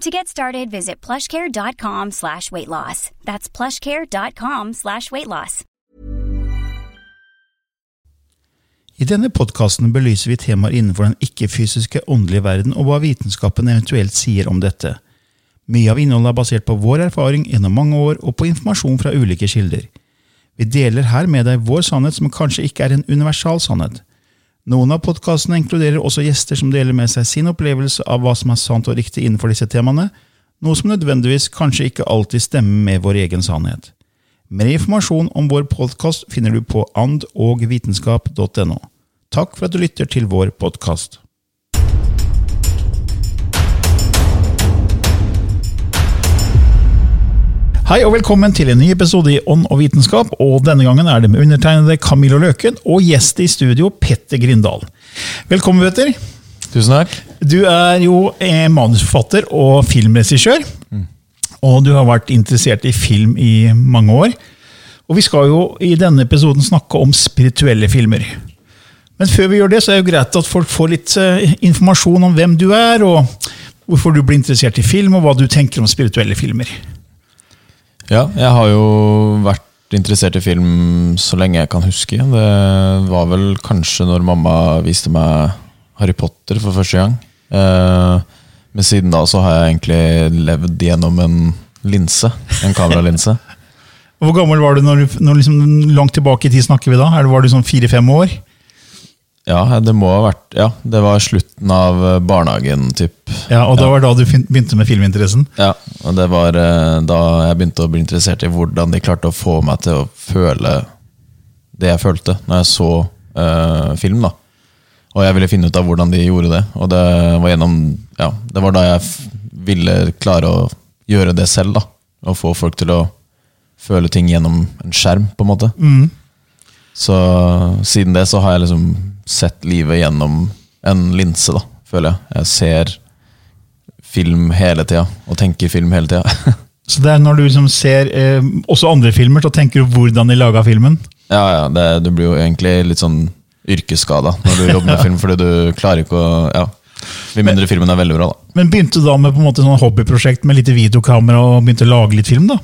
To get started, visit plushcare.com slash weight loss. That's plushcare.com slash weight loss. I denne podkasten belyser vi temaer innenfor den ikke-fysiske åndelige verden og hva vitenskapen eventuelt sier om dette. Mye av innholdet er basert på vår erfaring gjennom mange år og på informasjon fra ulike kilder. Vi deler her med deg vår sannhet som kanskje ikke er en universal sannhet. Noen av podkastene inkluderer også gjester som deler med seg sin opplevelse av hva som er sant og riktig innenfor disse temaene, noe som nødvendigvis kanskje ikke alltid stemmer med vår egen sannhet. Mer informasjon om vår podkast finner du på andogvitenskap.no. Takk for at du lytter til vår podkast. Hei og velkommen til en ny episode i Ånd og vitenskap. og Denne gangen er det med undertegnede Camillo Løken og gjest i studio Petter Grindal. Velkommen, Petter. Tusen takk. Du er jo manusforfatter og filmregissør. Og du har vært interessert i film i mange år. Og vi skal jo i denne episoden snakke om spirituelle filmer. Men før vi gjør det, så er det jo greit at folk får litt eh, informasjon om hvem du er, og hvorfor du blir interessert i film, og hva du tenker om spirituelle filmer. Ja, jeg har jo vært interessert i film så lenge jeg kan huske. Det var vel kanskje når mamma viste meg Harry Potter for første gang. Eh, men siden da så har jeg egentlig levd gjennom en linse. En kameralinse. Hvor gammel var du når, når liksom, langt tilbake i tid snakker vi da? Var du sånn fire-fem år? Ja, det må ha vært Ja, det var slutten av eh, barnehagen, typ. Ja, Og det var da du begynte med filminteressen? Ja, og det var eh, da jeg begynte å bli interessert i hvordan de klarte å få meg til å føle det jeg følte når jeg så uh, film. da. Og jeg ville finne ut av hvordan de gjorde det. Og det var gjennom Ja, det var da jeg ville klare å gjøre det selv. da. Og få folk til å føle ting gjennom en skjerm, på en måte. Så siden det så har jeg liksom sett livet gjennom en linse, da, føler jeg. Jeg ser film hele tida, og tenker film hele tida. Så det er når du liksom ser eh, også andre filmer, så tenker du hvordan de laga filmen? ja, ja, det, du blir jo egentlig litt sånn yrkesskada når du jobber med film, fordi du klarer ikke å Ja. Med mindre filmen er veldig bra, da. Men begynte du da med på en måte sånn hobbyprosjekt med lite videokamera og begynte å lage litt film? da?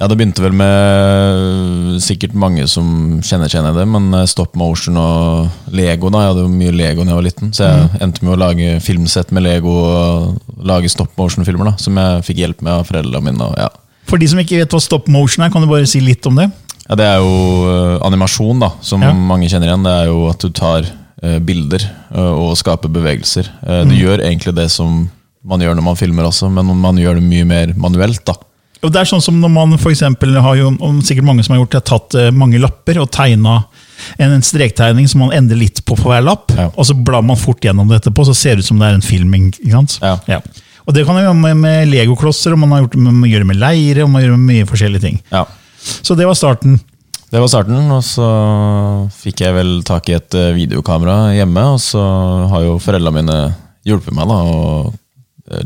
Ja, det begynte vel med sikkert mange som kjenner kjenner det, men eh, stop motion og Lego. da, Jeg hadde jo mye Lego da jeg var liten, så jeg endte med å lage filmsett med Lego og lage stop motion-filmer, da, som jeg fikk hjelp med av foreldrene mine. og ja. For de som ikke vet hva stop motion er, kan du bare si litt om det? Ja, Det er jo eh, animasjon, da, som Ja. mange kjenner igjen. Det er jo at du tar uh, bilder uh, og skaper bevegelser. Eh, Du gjør egentlig det som man gjør når man filmer også, men man gjør det mye mer manuelt. da. Og det er sånn som når man for eksempel har jo, sikkert mange som har gjort det, har tatt eh, mange lapper og tegna en, en strektegning som man endrer litt på for hver lapp, Ja. og så blar man fort gjennom det etterpå, så ser det ut som det er en filming. sant? Ja. Og det kan man gjøre med, med legoklosser, og man har gjort man gjør det med leire, og man gjør det med mye forskjellige ting. Ja. Så det var starten. Det var starten, og så fikk jeg vel tak i et eh, videokamera hjemme, og så har jo foreldrene mine hjulpet meg, da, eh,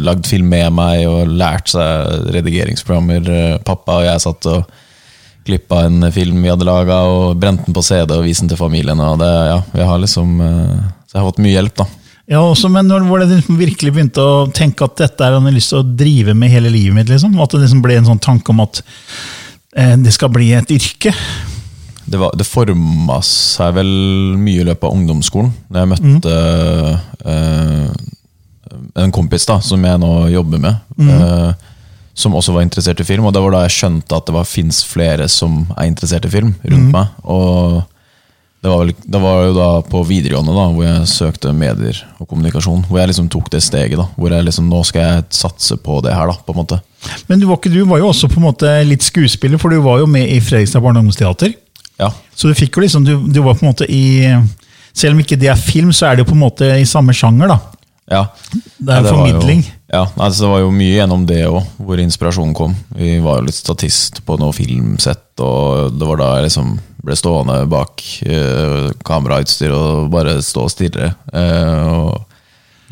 lagd film med meg og lært seg redigeringsprogrammer. Eh, Pappa og jeg satt og klippa en film vi hadde laga, og brente den på CD og viste den til familien. Og det, ja, vi har liksom eh, Så jeg har fått mye hjelp, da. Ja, også, Men når var det du liksom virkelig begynte å tenke at dette er han har lyst til å drive med hele livet mitt? liksom? At det liksom ble en sånn tanke om at eh, det skal bli et yrke? Det, var, det forma seg vel mye i løpet av ungdomsskolen. Da jeg møtte eh, en kompis da, som jeg nå jobber med, eh, som også var interessert i film. Og det var da jeg skjønte at det fins flere som er interessert i film rundt meg. Og Det var, vel, det var jo da på videregående da, hvor jeg søkte medier og kommunikasjon. Hvor jeg liksom tok det steget. da, Hvor jeg liksom, nå skal jeg satse på det her. da, på en måte. Men du var, ikke, du var jo også på en måte litt skuespiller, for du var jo med i Fredrikstad barne- og ungdomsteater. Ja, Så du fikk jo liksom, du, du var på en måte i Selv om ikke det er film, så er det jo på en måte i samme sjanger. da. Ja. Det er Ja, en formidling. Jo, ja, altså det var jo mye gjennom det òg, hvor inspirasjonen kom. Vi var jo litt statist på noe filmsett, og det var da jeg liksom ble stående bak eh, kamerautstyr og bare stå og stirre. Eh, og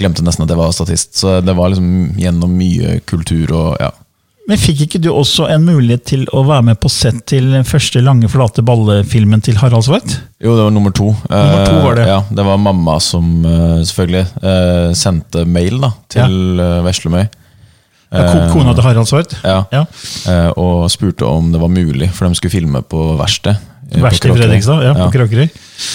glemte nesten at jeg var statist. Så det var liksom gjennom mye kultur og ja. Men fikk ikke du også en mulighet til å være med på sett til den første lange, flate ballefilmen til Harald Svart? Jo, det var nummer to. Nummer to var det. Eh, Ja, det var mamma som eh, selvfølgelig eh, sendte mail da, til ja. Veslemøy. Ja, Kona til Harald Svart? Ja, Ja. og spurte om det var mulig, for de skulle filme på verksted. Verst i Fredrikstad, ja, på Kråkerøy.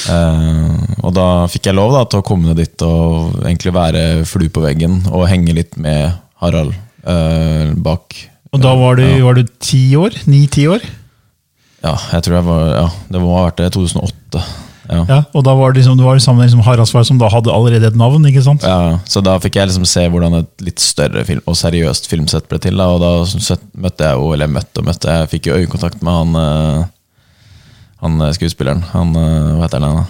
Uh, og da fikk jeg lov da, til å komme ned dit og egentlig være flue på veggen og henge litt med Harald uh, bak. Og da var du, Ja. var du ti år? Ni-ti år? Ja, jeg tror jeg var Ja, det må ha vært det. 2008. Ja. Ja, og da var det liksom, det var sammen med liksom Haraldsvar, som da hadde allerede et navn? ikke sant? Ja, så da fikk jeg liksom se hvordan et litt større film, og seriøst filmsett ble til. Da, og da møtte jeg jo, eller møtte og møtte, jeg fikk jo øyekontakt med han, eh, han eh, skuespilleren. Han, eh, hva heter han? da?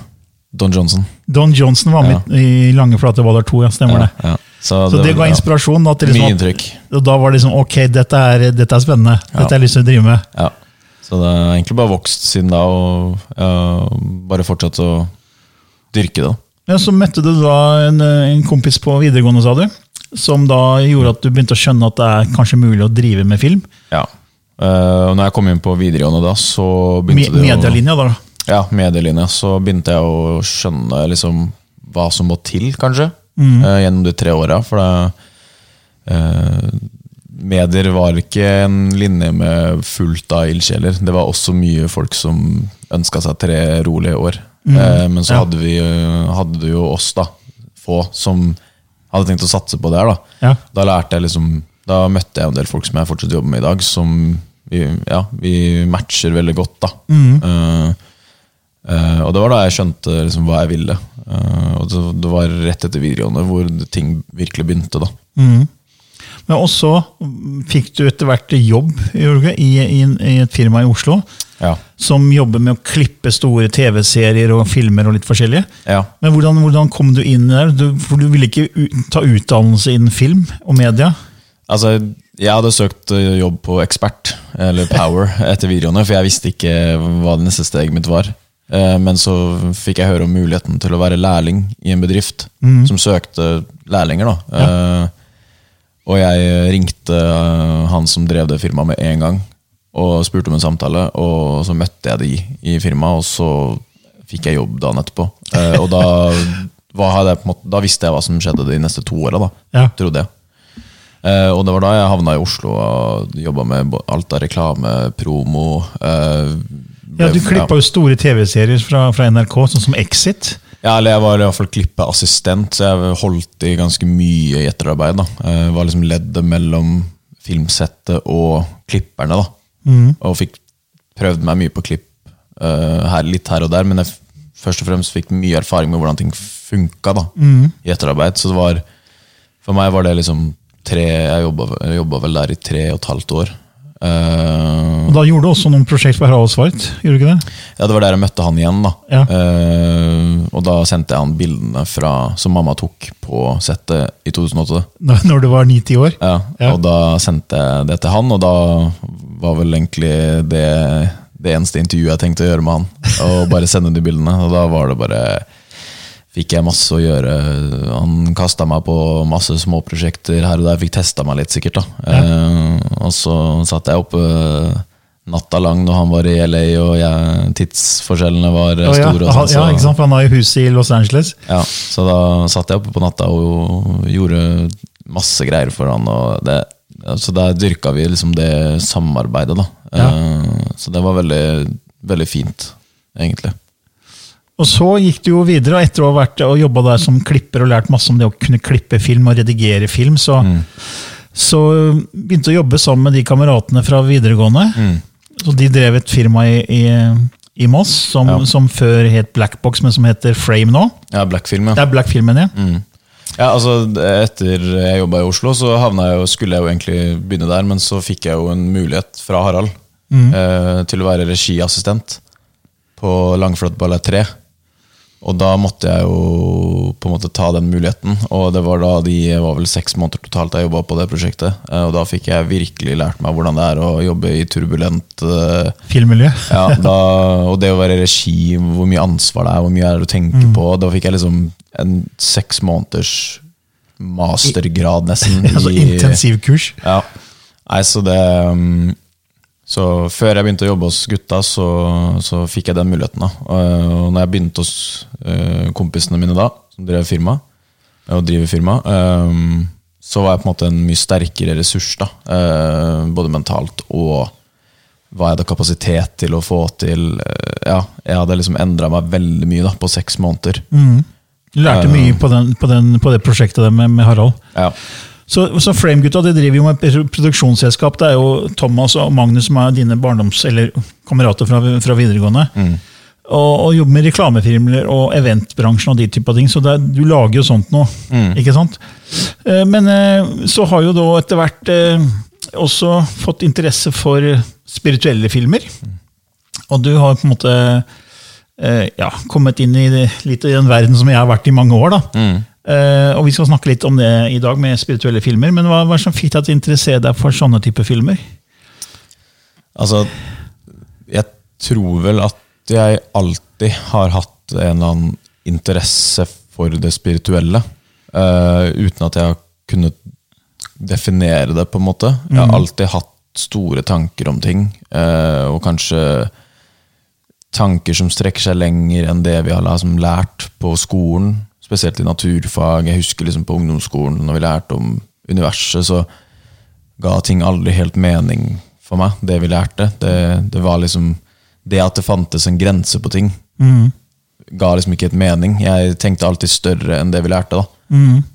Don Johnson. Don Johnson var med i Lange flate baller 2, ja, stemmer det. Ja, Så det ga ja, inspirasjon? At det liksom Mye inntrykk. Og da var det liksom ok, dette er, dette er spennende. Dette har jeg lyst til å drive med. Ja. Så det har egentlig bare vokst siden da, og ja, bare fortsatt å dyrke det. Ja, Så møtte du da en, en kompis på videregående, sa du. Som da gjorde at du begynte å skjønne at det er kanskje mulig å drive med film. Ja. Uh, når jeg kom inn på videregående da, så begynte Me Medielinja, da. Ja, medielinja. Så begynte jeg å skjønne liksom hva som må til, kanskje, eh, gjennom de tre åra. For det, eh, medier var ikke en linje med fullt av ildsjeler. Det var også mye folk som ønska seg tre rolige år. Eh, men så Ja. hadde vi hadde det jo oss, da, få, som hadde tenkt å satse på det her. Da, Ja. da lærte jeg liksom Da møtte jeg en del folk som jeg fortsatt jobber med i dag, som vi, ja, vi matcher veldig godt. da Eh, Eh, og det var da jeg skjønte liksom hva jeg ville. Uh, og det, det var rett etter videregående hvor ting virkelig begynte. da. Men også mm, fikk du etter hvert jobb Jorge, i, i, i et firma i Oslo. Ja. Som jobber med å klippe store TV-serier og filmer og litt forskjellige. ja. Men hvordan, hvordan kom du inn der? Du, for du ville ikke ta utdannelse innen film og media? Altså, jeg hadde søkt eh, jobb på Ekspert, eller Power, etter videoene, for jeg visste ikke hva det neste steget mitt var. Eh, Men så fikk jeg høre om muligheten til å være lærling i en bedrift som søkte lærlinger. da. Ja. Og jeg ringte eh, han som drev det firmaet med en gang, og spurte om en samtale. Og så møtte jeg de i firmaet, og så fikk jeg jobb dagen etterpå. Eh, Og da, måte, da visste jeg hva som skjedde de neste to åra, Ja. trodde jeg. Eh, og det var da jeg havna i Oslo og jobba med alt av reklame, promo eh, Ja, Du klippa jo store TV-serier fra, fra NRK, sånn som Exit. Ja, eller jeg var i hvert fall klippeassistent, så jeg holdt i ganske mye i etterarbeid. da. Jeg var liksom leddet mellom filmsettet og klipperne. da. Og fikk prøvd meg mye på klipp uh, her, litt her og der, men jeg først og fremst fikk mye erfaring med hvordan ting funka da, i etterarbeid. Så det var, for meg var det liksom tre Jeg jobba vel der i tre og et halvt år. Eh, Og Da gjorde du også noen prosjekt for Harald Svart. gjorde du ikke det? Ja, det var der jeg møtte han igjen. da Ja. Uh, Og da sendte jeg han bildene fra, som mamma tok på settet i 2008. Da- Når du var ni-ti år. Ja, Ja. Og da sendte jeg det til han, og da var vel egentlig det det eneste intervjuet jeg tenkte å gjøre med han. Og bare sende de bildene. Og da var det bare Fikk jeg masse å gjøre. Han kasta meg på masse småprosjekter her og der. Fikk testa meg litt, sikkert. da eh, Og så satt jeg oppe natta lang når han var i LA, og jeg, tidsforskjellene var Ja, ja, store. sånn, ja, ikke sant? For han har jo huset i Los Angeles. ja, så da satt jeg oppe på natta og gjorde masse greier for han. Og det, så der dyrka vi liksom det samarbeidet, da. Eh, Så det var veldig, veldig fint, egentlig. Og så gikk du jo videre, og etter å ha vært og jobba der som klipper og lært masse om det å kunne klippe film og redigere film, så, så begynte å jobbe sammen med de kameratene fra videregående. Så de drev et firma i, i, i Moss, som, Ja. som før het Blackbox, men som heter Frame nå. Ja, Black-film, Det er Black-filmen, Mm. ja. Altså, etter jeg jobba i Oslo, så jeg jo, skulle jeg jo egentlig begynne der, men så fikk jeg jo en mulighet fra Harald eh, til å være regiassistent på Langflot Ballett 3. Og da måtte jeg jo på en måte ta den muligheten. Og det var da de var vel seks måneder totalt jeg jobba på det prosjektet. Eh, Og da fikk jeg virkelig lært meg hvordan det er å jobbe i turbulent eh, Filmmiljø. ja, da, og det å være i regi, hvor mye ansvar det er, hvor mye er det å tenke på. Da fikk jeg liksom en seks måneders mastergrad, nesten. altså i- intensivkurs. Ja. Nei, så det um, Så før jeg begynte å jobbe hos gutta, så, så fikk jeg den muligheten. da Og når jeg begynte hos eh, kompisene mine da, som drev firma, og driver firma, um, så var jeg på en måte en mye sterkere ressurs. da eh, Både mentalt og hva jeg hadde kapasitet til å få til. eh, ja, Jeg hadde liksom endra meg veldig mye da på seks måneder. Du lærte mye på, den, på, den, på det prosjektet med, med Harald. Ja. Så, så Frame-gutta driver jo med produksjonsselskap. Det er jo Thomas og Magnus som er dine barndoms- eller kamerater fra, fra videregående. Og, og jobber med reklamefilmer og eventbransjen og de type ting. Så er, du lager jo sånt nå. ikke sant? Eh, Men eh, så har jo da etter hvert eh, også fått interesse for spirituelle filmer. Og du har på en måte ja, kommet inn i det, litt i den verden som jeg har vært i mange år. da. Eh, og Vi skal snakke litt om det i dag med spirituelle filmer. Men hva, hva som fikk deg til å interessere deg for sånne type filmer? Altså, jeg tror vel at jeg alltid har hatt en eller annen interesse for det spirituelle. Uh, uten at jeg har kunnet definere det, på en måte. Jeg har alltid hatt store tanker om ting, uh, og kanskje tanker som strekker seg lenger enn det vi har liksom lært på skolen. Spesielt i naturfag. Jeg husker liksom på ungdomsskolen, når vi lærte om universet, så ga ting aldri helt mening for meg, det vi lærte. Det, det var liksom Det at det fantes en grense på ting, ga liksom ikke et mening. Jeg tenkte alltid større enn det vi lærte. da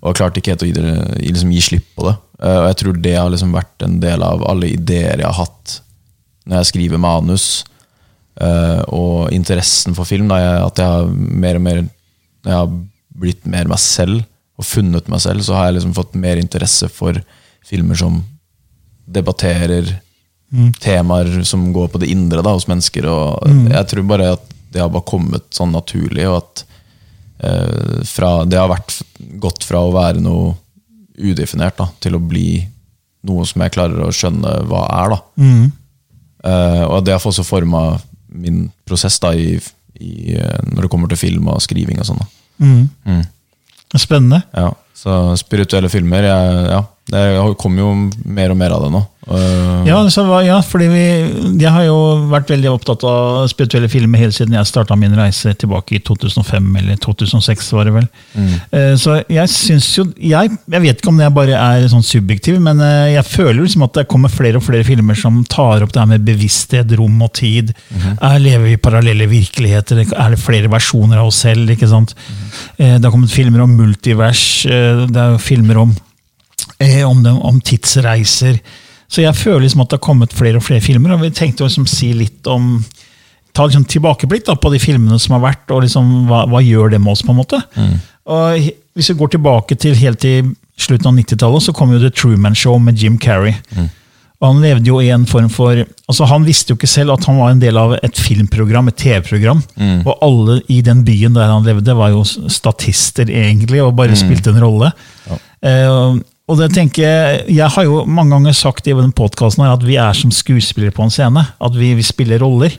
Og klarte ikke helt å gi, det, liksom, gi slipp på det. Eh, Og jeg tror det har liksom vært en del av alle ideer jeg har hatt når jeg skriver manus. Uh, og interessen for film. Da, jeg, at jeg har mer og mer jeg har blitt mer meg selv og funnet meg selv, så har jeg liksom fått mer interesse for filmer som debatterer temaer som går på det indre da, hos mennesker. Og Jeg tror bare at det har bare kommet sånn naturlig, og at eh, fra, det har vært gått fra å være noe udefinert da, til å bli noe som jeg klarer å skjønne hva er. da. Eh, og det har også forma min prosess da, i, i, eh, når det kommer til film og skriving og sånn. da. Spennende. Ja, så spirituelle filmer jeg, ja, Det kommer jo mer og mer av det nå. Uh, Ja, så, ja fordi vi, jeg har jo vært veldig opptatt av spirituelle filmer helt siden jeg starta min reise tilbake i 2005 eller 2006. var det vel. Eh, Så jeg syns jo jeg, jeg vet ikke om det bare er sånn subjektiv, men uh, jeg føler liksom at det kommer flere og flere filmer som tar opp det her med bevissthet, rom og tid. Er, lever vi i parallelle virkeligheter? Er det flere versjoner av oss selv? ikke sant? Eh, Det har kommet filmer om multivers. Det er jo filmer om om, dem, om tidsreiser. Så jeg føler liksom at det har kommet flere og flere filmer, og vi tenkte å liksom si litt om Ta liksom tilbakeblikk da, på de filmene som har vært, og liksom, hva, hva gjør det med oss? på en måte? Og Hvis vi går tilbake til helt til slutten av 90-tallet, så kom jo The Truman Show med Jim Carrey. Og Han levde jo i en form for altså Han visste jo ikke selv at han var en del av et filmprogram, et TV-program. Og alle i den byen der han levde, var jo statister, egentlig, og bare spilte en rolle. Eh, og det tenker Jeg jeg har jo mange ganger sagt i denne podkasten at vi er som skuespillere på en scene. At vi, vi spiller roller.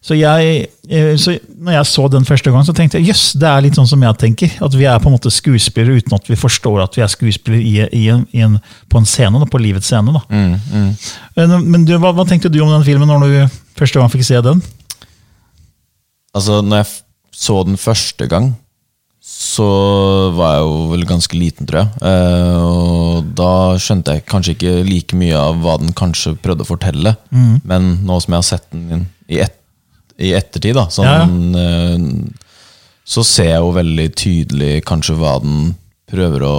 Så, jeg, eh, så når jeg så den første gang, så tenkte jeg jøss, det er litt sånn som jeg tenker. At vi er på en måte skuespillere uten at vi forstår at vi er skuespillere i, i en, i en, på en scene. Da, på livets scene. Da. Men, men du, hva, hva tenkte du om den filmen når du første gang fikk se den? Altså, når jeg så den første gang, så var jeg jo vel ganske liten, tror jeg. Eh, og da skjønte jeg kanskje ikke like mye av hva den kanskje prøvde å fortelle. Men nå som jeg har sett den i, et, i ettertid, da, sånn, eh, så ser jeg jo veldig tydelig kanskje hva den prøver å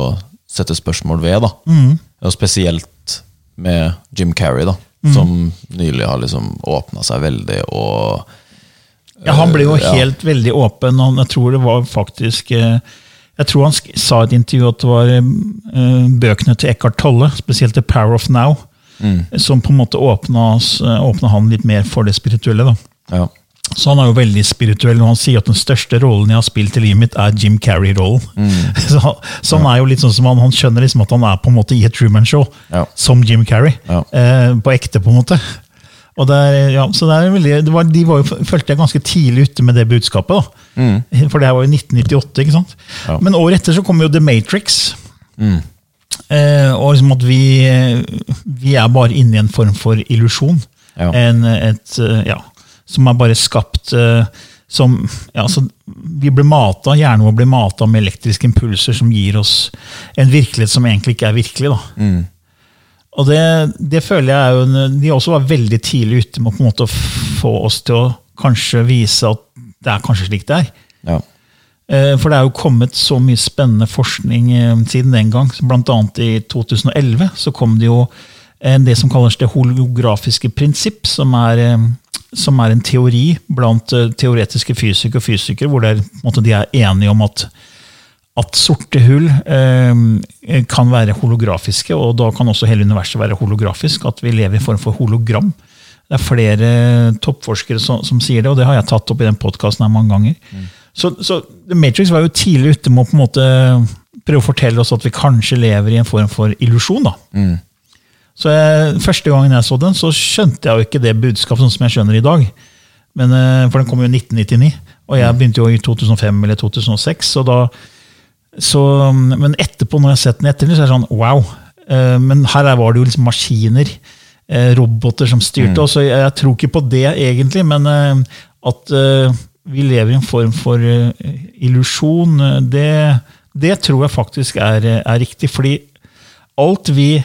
sette spørsmål ved. da. Og spesielt med Jim Carrey, da, som nylig har liksom åpna seg veldig og Ja, Han ble jo Ja. helt veldig åpen. og Jeg tror det var faktisk eh, Jeg tror han sa i et intervju at det var eh, bøkene til Eckhart Tolle, spesielt The Power of Now, som på en måte åpna, eh, åpna han litt mer for det spirituelle. da. Ja. Så han er jo veldig spirituell, og han sier at den største rollen jeg har spilt i livet mitt, er Jim Carrey-rollen. Så, han- så han er jo litt sånn som han, han skjønner liksom at han er på en måte i et Truman-show, Ja. som Jim Carrey. Ja. Eh, på ekte, på en måte. Og det er, ja, så veldig, det var, De var jo, følte jeg ganske tidlig ute med det budskapet. da. For det her var jo 1998. ikke sant? Ja. Men året etter så kom jo The Matrix. Eh, og liksom at vi, vi er bare inne i en form for illusjon. Ja. En, et, ja, som er bare skapt eh, som ja, så Vi blir mata, hjernen vår blir mata med elektriske impulser som gir oss en virkelighet som egentlig ikke er virkelig. da. Og det, det føler jeg er jo De også var veldig tidlig ute med å på en måte få oss til å kanskje vise at det er kanskje slik det er. Ja. Eh, For det er jo kommet så mye spennende forskning eh, siden den gang. Blant annet i 2011 så kom det jo det som kalles det holografiske prinsipp, som er, eh, som er en teori blant eh, teoretiske fysikere og fysikere, hvor er, måte, de er enige om at, at sorte hull eh, kan være holografiske, og da kan også hele universet være holografisk. At vi lever i form for hologram. Det er flere toppforskere som, som sier det, og det har jeg tatt opp i den podkasten mange ganger. Så, så The Matrix var jo tidlig ute med å på en måte prøve å fortelle oss at vi kanskje lever i en form for illusjon. da. Så jeg, Første gangen jeg så den, så skjønte jeg jo ikke det budskapet sånn som jeg skjønner i dag. Men, eh, for den kom jo i 1999, og jeg begynte jo i 2005 eller 2006. Så da, så, men etterpå, når jeg har sett den etter, så er det sånn wow. Eh, Men her var det jo liksom maskiner, eh, roboter som styrte. og så jeg, jeg tror ikke på det egentlig, men eh, at vi lever i en form for illusjon, det, det tror jeg faktisk er, er riktig. Fordi alt vi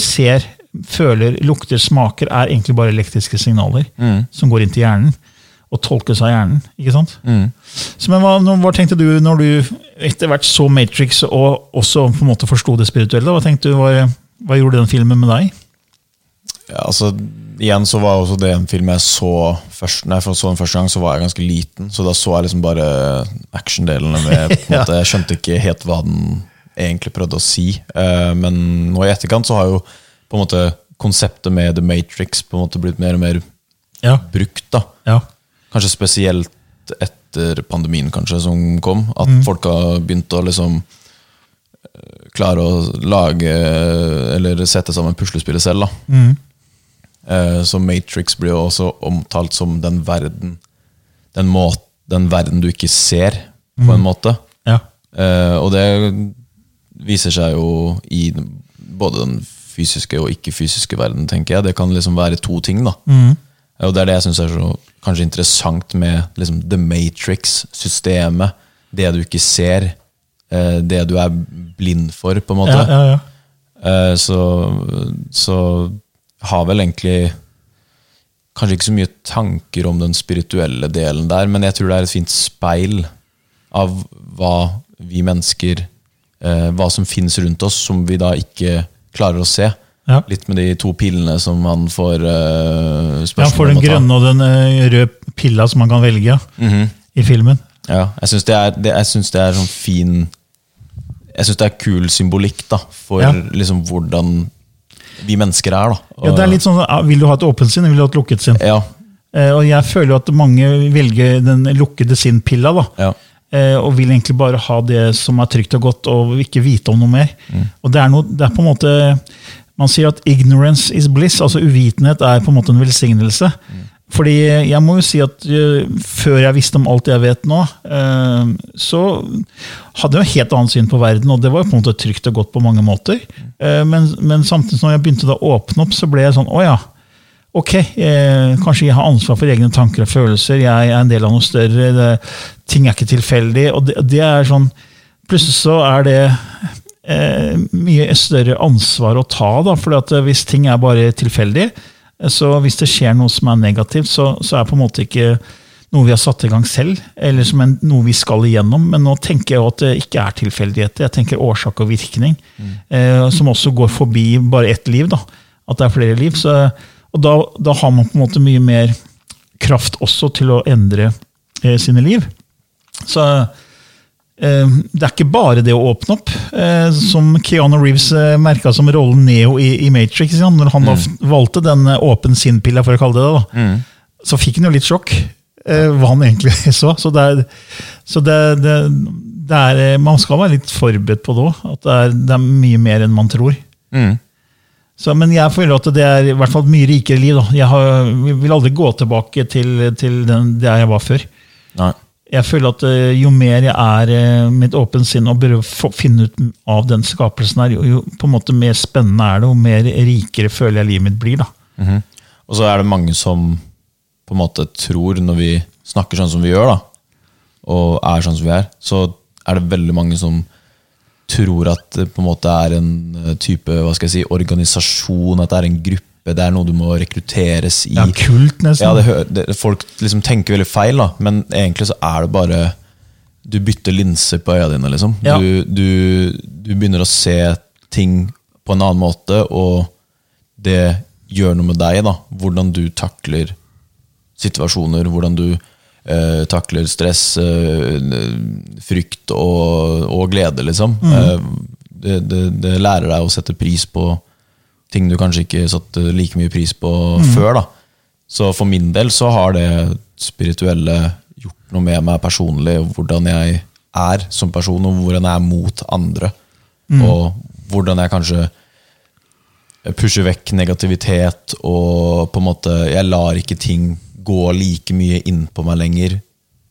ser, føler, lukter, smaker, er egentlig bare elektriske signaler som går inn til hjernen og tolkes av hjernen. ikke sant? Så, men hva, hva tenkte du når du etter hvert så Matrix og også på en måte forsto det spirituelle? Hva tenkte du, hva, hva gjorde den filmen med deg? Ja, altså, igjen så var også det en film jeg så først Når jeg så den første gang, så var jeg ganske liten. Så da så jeg liksom bare actiondelene med på Ja. måte, Jeg skjønte ikke helt hva den egentlig prøvde å si. Uh, Men nå i etterkant så har jo på en måte konseptet med The Matrix på en måte blitt mer og mer Ja. brukt. da ja. Kanskje spesielt etter pandemien kanskje som kom. At folk har begynt å liksom eh, klare å lage eller sette sammen puslespillet selv. da Mm. Så Matrix blir jo også omtalt som den verden Den, må, den verden du ikke ser, på en måte. ja. Eh, og det viser seg jo i både den fysiske og ikke-fysiske verden, tenker jeg. Det kan liksom være to ting, da. Og det er det jeg syns er så kanskje interessant med liksom, The Matrix-systemet. Det du ikke ser, eh, det du er blind for, på en måte. ja, ja, ja. Eh, så, så har vel egentlig kanskje ikke så mye tanker om den spirituelle delen der, men jeg tror det er et fint speil av hva vi mennesker eh, Hva som finnes rundt oss, som vi da ikke klarer å se. Ja. Litt med de to pillene som han får ja spørsmål for den om å ta. grønne og den uh, røde pilla som man kan velge i filmen. Ja, jeg syns det, er- det, jeg synes det er sånn fin Jeg syns det er kul symbolikk da for Ja. liksom hvordan vi mennesker er. da Ja, det er litt sånn, ah, Vil du ha et åpent sinn, eller vil du ha et lukket sinn? Ja, Uh, Og jeg føler jo at mange velger den lukkede sinn-pilla. da. ja. Og vil egentlig bare ha det som er trygt og godt, og ikke vite om noe mer. Og det er, noe, det er på en måte Man sier at 'ignorance is bliss', altså uvitenhet er på en måte en velsignelse. Fordi jeg må jo si at eh, før jeg visste om alt jeg vet nå, eh, så hadde jeg jo helt annet syn på verden, og det var jo på en måte trygt og godt på mange måter. Eh, men, men samtidig når jeg begynte å åpne opp, så ble jeg sånn Å ja. Ok, kanskje jeg har ansvar for egne tanker og følelser. Jeg er en del av noe større. Det, ting er ikke tilfeldig. Og det, det er sånn Plutselig så er det mye større ansvar å ta. da, for at eh, hvis ting er bare tilfeldig, eh, så hvis det skjer noe som er negativt, så, så er det på en måte ikke noe vi har satt i gang selv, eller som en, noe vi skal igjennom. Men nå tenker jeg at det ikke er tilfeldigheter. Jeg tenker årsak og virkning, eh, som også går forbi bare ett liv. da, At det er flere liv. Så, og da, da har man på en måte mye mer kraft også til å endre eh, sine liv. Så eh, det er ikke bare det å åpne opp. Eh, som Keanu Reeves eh, merka som rollen Neo i, Matrix. Når han mm. valgte den eh, åpen sinn-pilla, for å kalle det det, da, så fikk han jo litt sjokk. Eh, hva han egentlig så. Så, det er, så det, det, det er, eh, man skal være litt forberedt på det òg. At det er, det er mye mer enn man tror. Mm. Så, men jeg føler at det er i hvert fall et mye rikere liv. Da. Jeg har, vil aldri gå tilbake til, til den, det jeg var før. Nei. Jeg føler at eh, jo mer jeg er eh, med et sinn og prøver å finne ut av den skapelsen her, jo, på en måte mer spennende er det, og mer rikere føler jeg livet mitt blir. da. Og så er det mange som på en måte tror, når vi snakker sånn som vi gjør, da, og er sånn som vi er, så er det veldig mange som tror at det på en måte er en eh, type hva skal jeg si, organisasjon, at det er en gruppe, det er noe du må rekrutteres i. Ja, kult, nesten. Ja, det, det, folk liksom tenker veldig feil, da, men egentlig så er det bare Du bytter linser på øya dine, liksom. Ja. Du, du, du begynner å se ting på en annen måte, og det gjør noe med deg. da, Hvordan du takler situasjoner, hvordan du eh, takler stress, eh, frykt og, og glede, liksom. Eh, det, det, det lærer deg å sette pris på ting du kanskje ikke satte like mye pris på før. da. Så for min del så har det spirituelle gjort noe med meg personlig, hvordan jeg er som person, og hvordan jeg er mot andre. Og hvordan jeg kanskje pusher vekk negativitet, og på en måte Jeg lar ikke ting gå like mye inn på meg lenger.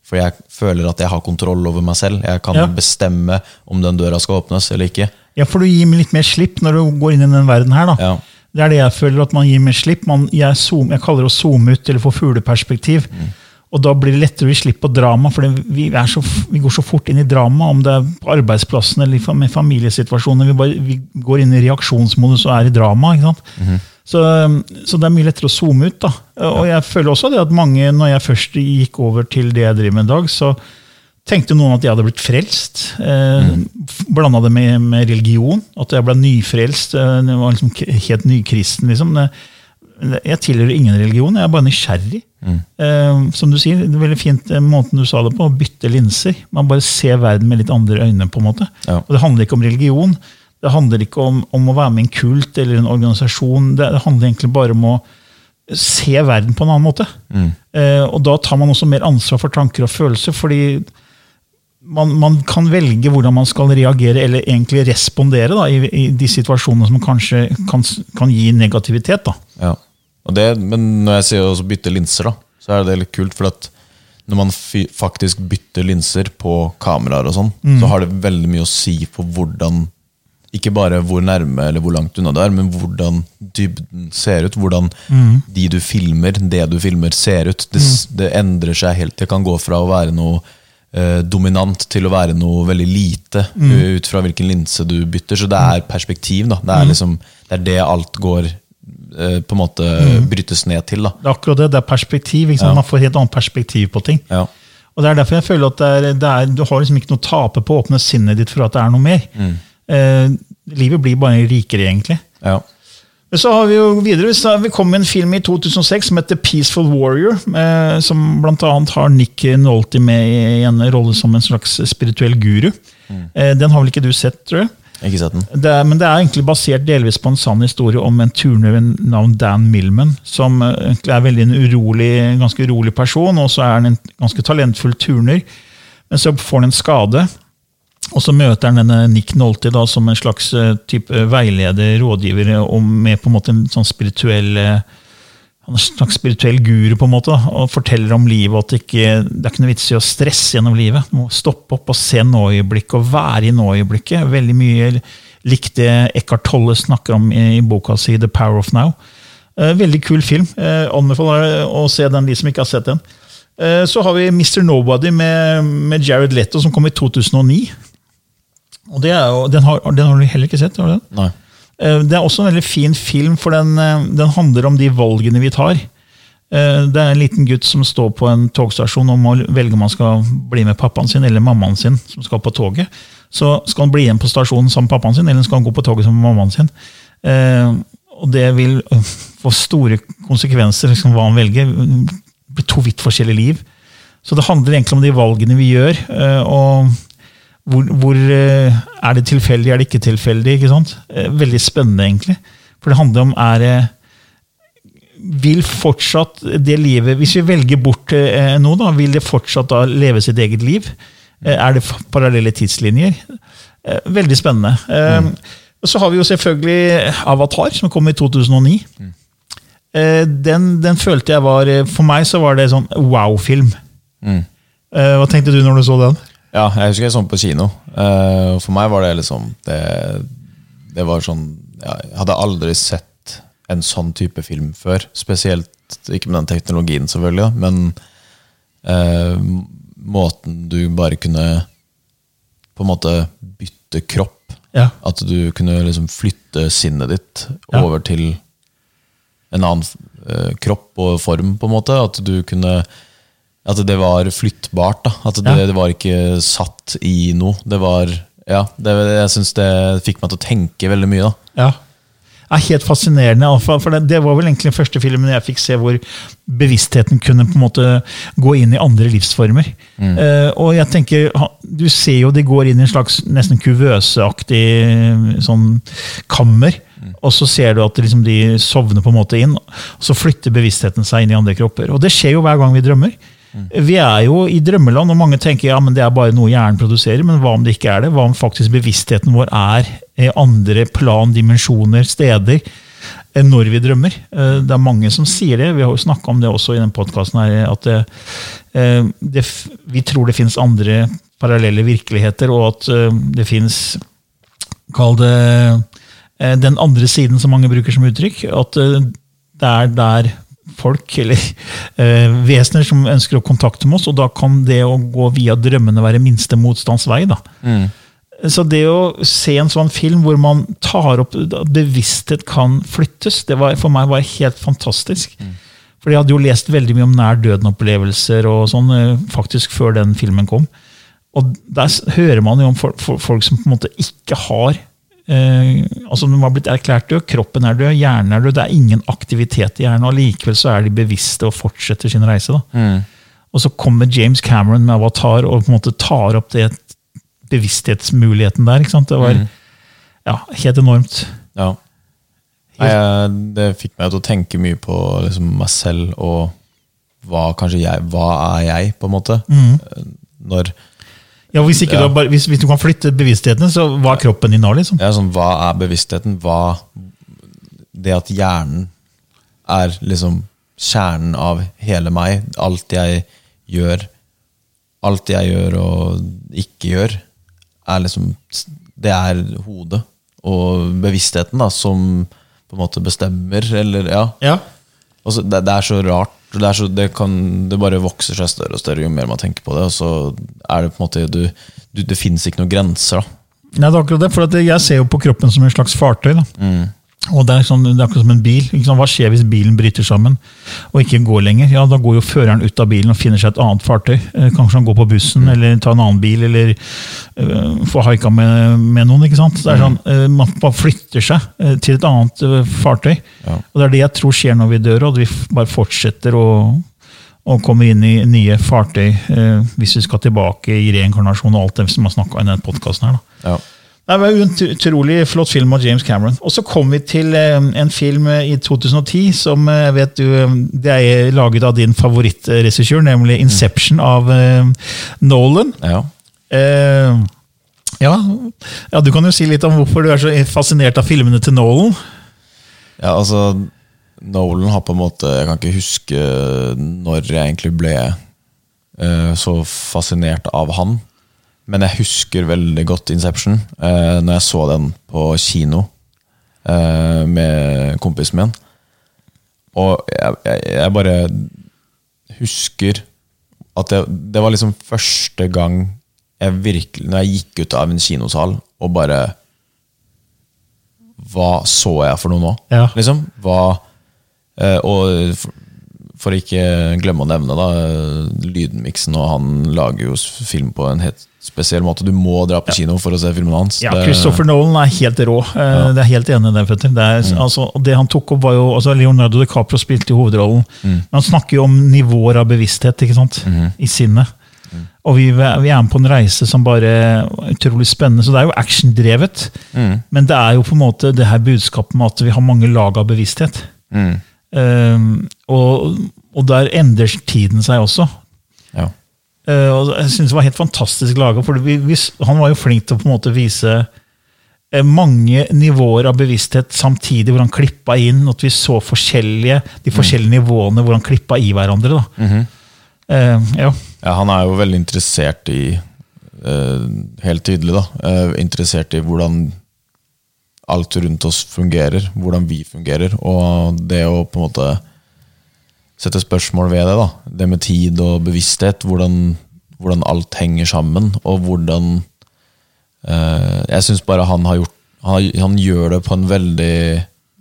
For jeg føler at jeg har kontroll over meg selv. Jeg kan Ja. bestemme om den døra skal åpnes eller ikke. Ja, for du gir meg litt mer slipp når du går inn i den verden her. da. Ja. Det er det jeg føler, at man gir mer slipp. Man, jeg, zoom, jeg kaller det å zoome ut eller få fugleperspektiv. Og da blir det lettere å gi slipp på drama, for vi, så, vi går så fort inn i drama, om det er på arbeidsplassen eller med familiesituasjoner. Vi, bare, vi går inn i reaksjonsmodus og er i drama. ikke sant? Så, så det er mye lettere å zoome ut. da. Og jeg føler også det at mange, når jeg først gikk over til det jeg driver med i dag, så tenkte noen at jeg hadde blitt frelst. Eh, Blanda det med, med religion. At jeg ble nyfrelst. Eh, jeg var liksom helt nykristen. liksom. Jeg tilhører ingen religion, jeg er bare nysgjerrig. Eh, som du sier, det er veldig fint eh, måten du sa det på, å bytte linser. Man bare ser verden med litt andre øyne. på en måte. Ja. Og Det handler ikke om religion. Det handler ikke om, om å være med i en kult eller en organisasjon. Det, det handler egentlig bare om å se verden på en annen måte. Eh, og da tar man også mer ansvar for tanker og følelser, fordi man, man kan velge hvordan man skal reagere, eller egentlig respondere da, i, i de situasjonene som kanskje kan, kan gi negativitet. Da. Ja. Og det, men når jeg sier å bytte linser, da, så er det litt kult. For at når man faktisk bytter linser på kameraer og sånn, så har det veldig mye å si på hvordan Ikke bare hvor nærme eller hvor langt unna du er, men hvordan dybden ser ut. Hvordan de du filmer, det du filmer, ser ut. Det, mm. det endrer seg helt. Det kan gå fra å være noe dominant til å være noe veldig lite, ut fra hvilken linse du bytter. Så det er perspektiv. da. Det er, liksom, det, er det alt går eh, på en måte brytes ned til. da. Det er akkurat det, det er perspektiv. Ja. Man får helt annet perspektiv på ting. Ja. Og det er derfor jeg føler at det er, det er, du har liksom ikke noe å tape på å åpne sinnet ditt for at det er noe mer. Eh, livet blir bare rikere, egentlig. Ja. Men så har vi jo videre, så har vi kom med en film i 2006 som heter Peaceful Warrior, eh, som bl.a. har Nick Nolte med i en rolle som en slags spirituell guru. Eh, den har vel ikke du sett, tror jeg? Ikke sett den. Det er, men det er egentlig basert delvis på en sann historie om en turner ved navn Dan Millman, som eh, egentlig er veldig en urolig, ganske urolig person, og så er han en ganske talentfull turner. Men så får han en skade, og så møter han denne Nick Nolte da, som en slags eh, type veileder, rådgiver, og med på en måte en sånn spirituell eh, han er en slags spirituell guru på en måte, og forteller om livet. at det, ikke, det er ikke noe vits i å stresse gjennom livet. Du må stoppe opp og se nå-øyeblikket og være i nå-øyeblikket. Veldig mye likt det Eckhart Tolle snakker om i, i boka si The Power of Now. Eh, veldig kul film. Eh, anbefaler å se den, de som ikke har sett den. Eh, så har vi Mr. Nobody med, med Jared Leto, som kom i 2009. Og det er jo, den, har, den har du heller ikke sett? har du den? Nei. Eh, Det er også en veldig fin film, for den, eh, den handler om de valgene vi tar. Eh, Det er en liten gutt som står på en togstasjon og må velge om han skal bli med pappaen sin eller mammaen sin som skal på toget. Så skal han bli igjen på stasjonen sammen med pappaen sin, eller skal han gå på toget sammen med mammaen sin. Og det vil få store konsekvenser, liksom, hva han velger. Det blir to vidt forskjellige liv. Så det handler egentlig om de valgene vi gjør. og hvor, hvor eh, Er det tilfeldig, er det ikke tilfeldig? ikke sant? Eh, Veldig spennende, egentlig. For det handler om er det Vil fortsatt det livet Hvis vi velger bort eh, noe, da, vil det fortsatt da leve sitt eget liv? Er det parallelle tidslinjer? Veldig spennende. Mm. Så har vi jo selvfølgelig Avatar, som kom i 2009. Mm. den, den følte jeg var For meg så var det sånn wow-film. Mm. Hva tenkte du når du så den? Ja, jeg husker jeg så den på kino. Uh, for meg var det liksom Det, det var sånn ja, Jeg hadde aldri sett en sånn type film før. Spesielt ikke med den teknologien, selvfølgelig, da, men uh, måten du bare kunne på en måte bytte kropp. Ja. At du kunne liksom flytte sinnet ditt Ja. over til en annen uh, kropp og form, på en måte. At du kunne At det var flyttbart. da At det, det var ikke satt i noe. Det var Ja, det, jeg syns det fikk meg til å tenke veldig mye. da Ja. Er helt fascinerende. For det, det var vel egentlig den første filmen jeg fikk se hvor bevisstheten kunne på en måte gå inn i andre livsformer. Eh, og jeg tenker, Du ser jo de går inn i en slags nesten kuvøseaktig eh, sånn kammer. Og så ser du at liksom de sovner på en måte inn, og så flytter bevisstheten seg inn i andre kropper. Og det skjer jo hver gang vi drømmer. Vi er jo i drømmeland, og mange tenker ja, men det er bare noe hjernen produserer. Men hva om det ikke er det? Hva om faktisk bevisstheten vår er i andre plan, dimensjoner, steder? enn Når vi drømmer. Eh, Det er mange som sier det. Vi har jo snakka om det også i den podkasten. At det, eh, det, vi tror det finnes andre parallelle virkeligheter, og at eh, det fins Kall det eh, den andre siden, som mange bruker som uttrykk. At eh, det er der folk, eller eh, vesener, som ønsker å kontakte med oss, og da kan det å gå via drømmene være minste motstands vei. Mm. Så det å se en sånn film hvor man tar opp at bevissthet kan flyttes, det var for meg var helt fantastisk. For jeg hadde jo lest veldig mye om nær døden-opplevelser og sånn, eh, faktisk før den filmen kom. Og der hører man jo om folk, folk som på en måte ikke har eh, altså De har blitt erklært død, kroppen er død, hjernen er død. Det er ingen aktivitet i hjernen, og likevel så er de bevisste og fortsetter sin reise. da. Og så kommer James Cameron med Avatar og på en måte tar opp det bevissthetsmuligheten der. ikke sant? Det var ja, helt enormt. Ja. Nei, jeg, det fikk meg til å tenke mye på liksom, meg selv og hva jeg Hva er jeg, på en måte? Når Ja, hvis, Ja. du, bare, hvis, hvis du kan flytte bevisstheten, så hva er kroppen din nå? liksom? ja, sånn, Hva er bevisstheten? Hva Det at hjernen er liksom kjernen av hele meg. Alt jeg gjør, alt jeg gjør og ikke gjør, er liksom Det er hodet og bevisstheten da, som på en måte bestemmer, eller ja. Ja. Og så, det, det er så rart. Det, så, det, kan, det bare vokser seg større og større jo mer man tenker på det. Og så er det på en måte du, du, Det fins ikke noen grenser. da Nei, det er akkurat det, for jeg ser jo på kroppen som en slags fartøy. da. Og Det er, sånn, det er akkurat som en bil. Liksom. Hva skjer hvis bilen bryter sammen og ikke går lenger? Ja, Da går jo føreren ut av bilen og finner seg et annet fartøy. Eh, Kanskje han går på bussen eller tar en annen bil eller uh, får haika med, med noen. ikke sant? Det er sånn, uh, Man bare flytter seg uh, til et annet uh, fartøy. Ja. Og Det er det jeg tror skjer når vi dør, og at vi bare fortsetter å, å komme inn i nye fartøy hvis vi skal tilbake i reinkarnasjon og alt det som har snakka i denne podkasten. her. da. Ja. Det var en utrolig flott film av James Cameron. Og så kom vi til eh, en film eh, i 2010 som eh, jeg vet du, eh, det er laget av din favorittregissør, nemlig 'Inception' av eh, Nolan. Ja. Eh, ja, ja, du kan jo si litt om hvorfor du er så fascinert av filmene til Nolan. ja, altså Nolan har på en måte Jeg kan ikke huske når jeg egentlig ble eh, så fascinert av han. Men jeg husker veldig godt Inception uh, når jeg så den på kino eh, med kompisen min. Og jeg, jeg, jeg bare husker at det, det var liksom første gang jeg virkelig Når jeg gikk ut av en kinosal og bare Hva så jeg for noe nå? Ja. Liksom? Hva eh, Og for, ikke glemme å nevne, da, lydmiksen, og han lager jo film på en helt spesiell måte. Du må dra på kino for å se filmen hans. Ja, Det- Christopher Nolan er helt rå. Ja. Det er helt enig i det. Petter. Det, er, Mm. altså, det han tok opp var jo, altså Leonardo DiCaprio spilte jo hovedrollen. Mm. Men han snakker jo om nivåer av bevissthet ikke sant? Mm-hmm. i sinnet. Og vi, vi er med på en reise som bare er utrolig spennende. Så det er jo actiondrevet. Mm. Men det er jo på en måte det her budskapet med at vi har mange lag av bevissthet. Mm. Eh, og, og der endrer tiden seg også. Ja. Eh, og jeg synes det var helt fantastisk laga. Han var jo flink til å på en måte vise eh, mange nivåer av bevissthet samtidig, hvor han klippa inn at vi så forskjellige, de forskjellige nivåene hvor han klippa i hverandre. Da. uh, ja. Ja, han er jo veldig interessert i uh, Helt tydelig, da. Uh, interessert i hvordan alt rundt oss fungerer. Hvordan vi fungerer. Og det å på en måte sette spørsmål ved det. da Det med tid og bevissthet. Hvordan, hvordan alt henger sammen. Og hvordan eh, Jeg syns bare han har gjort han, han gjør det på en veldig